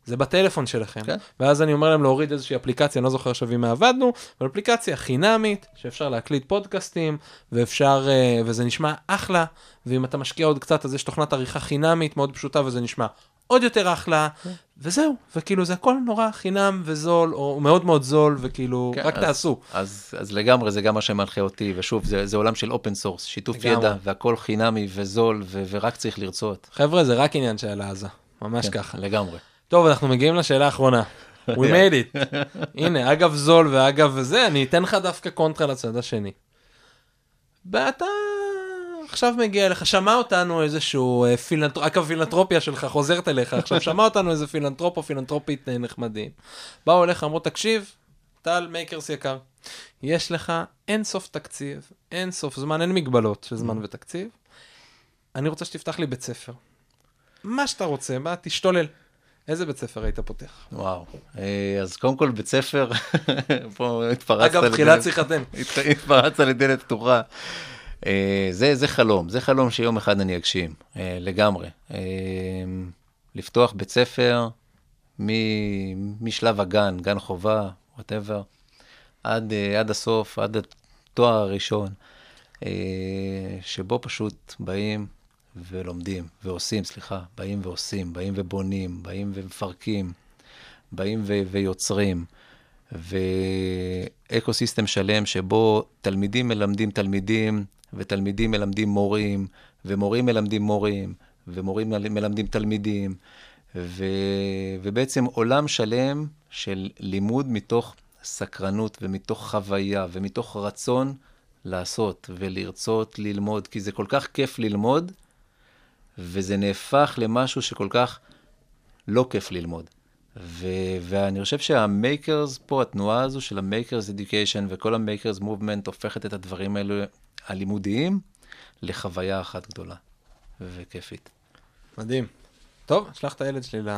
זה בטלפון שלכם. כן. ואז אני אומר להם להוריד איזושהי אפליקציה, אני לא זוכר עכשיו עם מה עבדנו, אבל אפליקציה חינמית, שאפשר להקליט פודקאסטים, ואפשר, אה, וזה נשמע אחלה, ואם אתה משקיע עוד קצת, אז יש תוכנת עריכה חינמית מאוד פשוטה, וזה נשמע עוד יותר אחלה, וזהו, וכאילו זה הכל נורא חינם וזול, או מאוד מאוד זול, וכאילו, כן, רק אז- תעשו. אז, אז לגמרי, זה גם מה שמנחה אותי, ושוב, זה, זה עולם של open source, שיתוף לגמרי. ידע, והכל חינמי וזול, ו, ורק צריך לרצות. חבר'ה, זה רק עניין של עזה, ממש כן, ככה. לגמרי. טוב, אנחנו מגיעים לשאלה האחרונה. <laughs> We made it. הנה, אגב זול ואגב זה, אני אתן לך דווקא קונטרה לצד השני. ואתה עכשיו מגיע אליך, שמע אותנו איזשהו אה, פילנטרופ, רק הפילנטרופיה שלך חוזרת אליך עכשיו, שמע אותנו איזה פילנטרופ או פילנטרופית אה, נחמדים. באו אליך, אמרו, תקשיב, טל makers יקר, יש לך אין סוף תקציב, אין סוף זמן, אין מגבלות של זמן ותקציב. אני רוצה שתפתח לי בית ספר. מה שאתה רוצה, מה, תשתולל. איזה בית ספר היית פותח? וואו. אה, אז קודם כל, בית ספר, <laughs> פה התפרצת. אגב. הת- התפרצת לדלת פתוחה. אה, זה, זה חלום, זה חלום שיום אחד אני אגשים, אה, לגמרי. אה, לפתוח בית ספר משלב הגן, גן חובה, whatever, עד, עד הסוף, עד התואר הראשון, שבו פשוט באים ולומדים, ועושים, סליחה, באים ועושים, באים ובונים, באים ומפרקים, באים ו- ויוצרים. ואקו סיסטם שלם שבו תלמידים מלמדים תלמידים, ותלמידים מלמדים מורים, ומורים מלמדים מורים, ומורים מל- מלמדים תלמידים, ו... ובעצם עולם שלם של לימוד מתוך סקרנות ומתוך חוויה ומתוך רצון לעשות ולרצות ללמוד, כי זה כל כך כיף ללמוד, וזה נהפך למשהו שכל כך לא כיף ללמוד. ו- ואני חושב שה makers פה, התנועה הזו של ה makers education וכל ה makers movement הופכת את הדברים האלו, הלימודיים, לחוויה אחת גדולה וכיפית. מדהים. טוב, שלח את הילד שלי ל...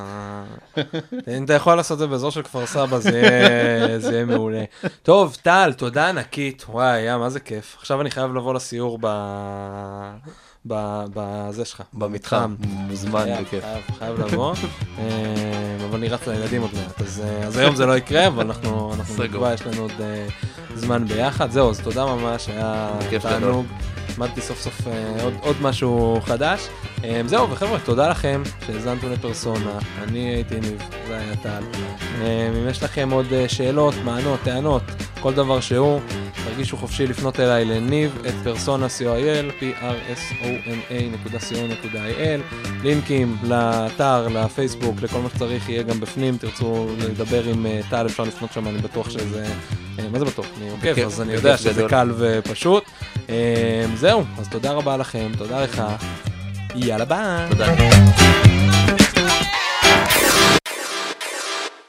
<laughs> אם אתה יכול לעשות את זה באזור של כפר סבא, זה יהיה- זה יהיה מעולה. טוב, טל, תודה ענקית. וואי, יא, מה זה כיף. עכשיו אני חייב לבוא לסיור ב... בזה שלך. במתחם, מוזמן בכיף. חייב, לבוא, אה, אבל אני רץ לילדים עוד מעט, אז, אה, היום זה לא יקרה, אבל אנחנו. נקבע, יש לנו עוד אה, זמן ביחד. זהו, אז תודה ממש, היה תענוג. למדתי סוף סוף אה, עוד, עוד משהו חדש. אה, זהו, וחבר'ה, תודה לכם שהאזנתם לפרסונה. אני הייתי ניב, זה היה טל. אה, אם יש לכם עוד שאלות, מענות, טענות, כל דבר שהוא, תרגישו חופשי לפנות אליי לניב את פרסונה co.il, p-r-s-o-n-a.co.il, לינקים לאתר, לפייסבוק, לכל מה שצריך יהיה גם בפנים, תרצו לדבר עם טל, אפשר לפנות שם, אני בטוח שזה... מה זה בטוח? אני עוקב, אז אני יודע שזה. קל ופשוט. אה, זהו, אז תודה רבה לכם, תודה לך. יאללה ביי. תודה.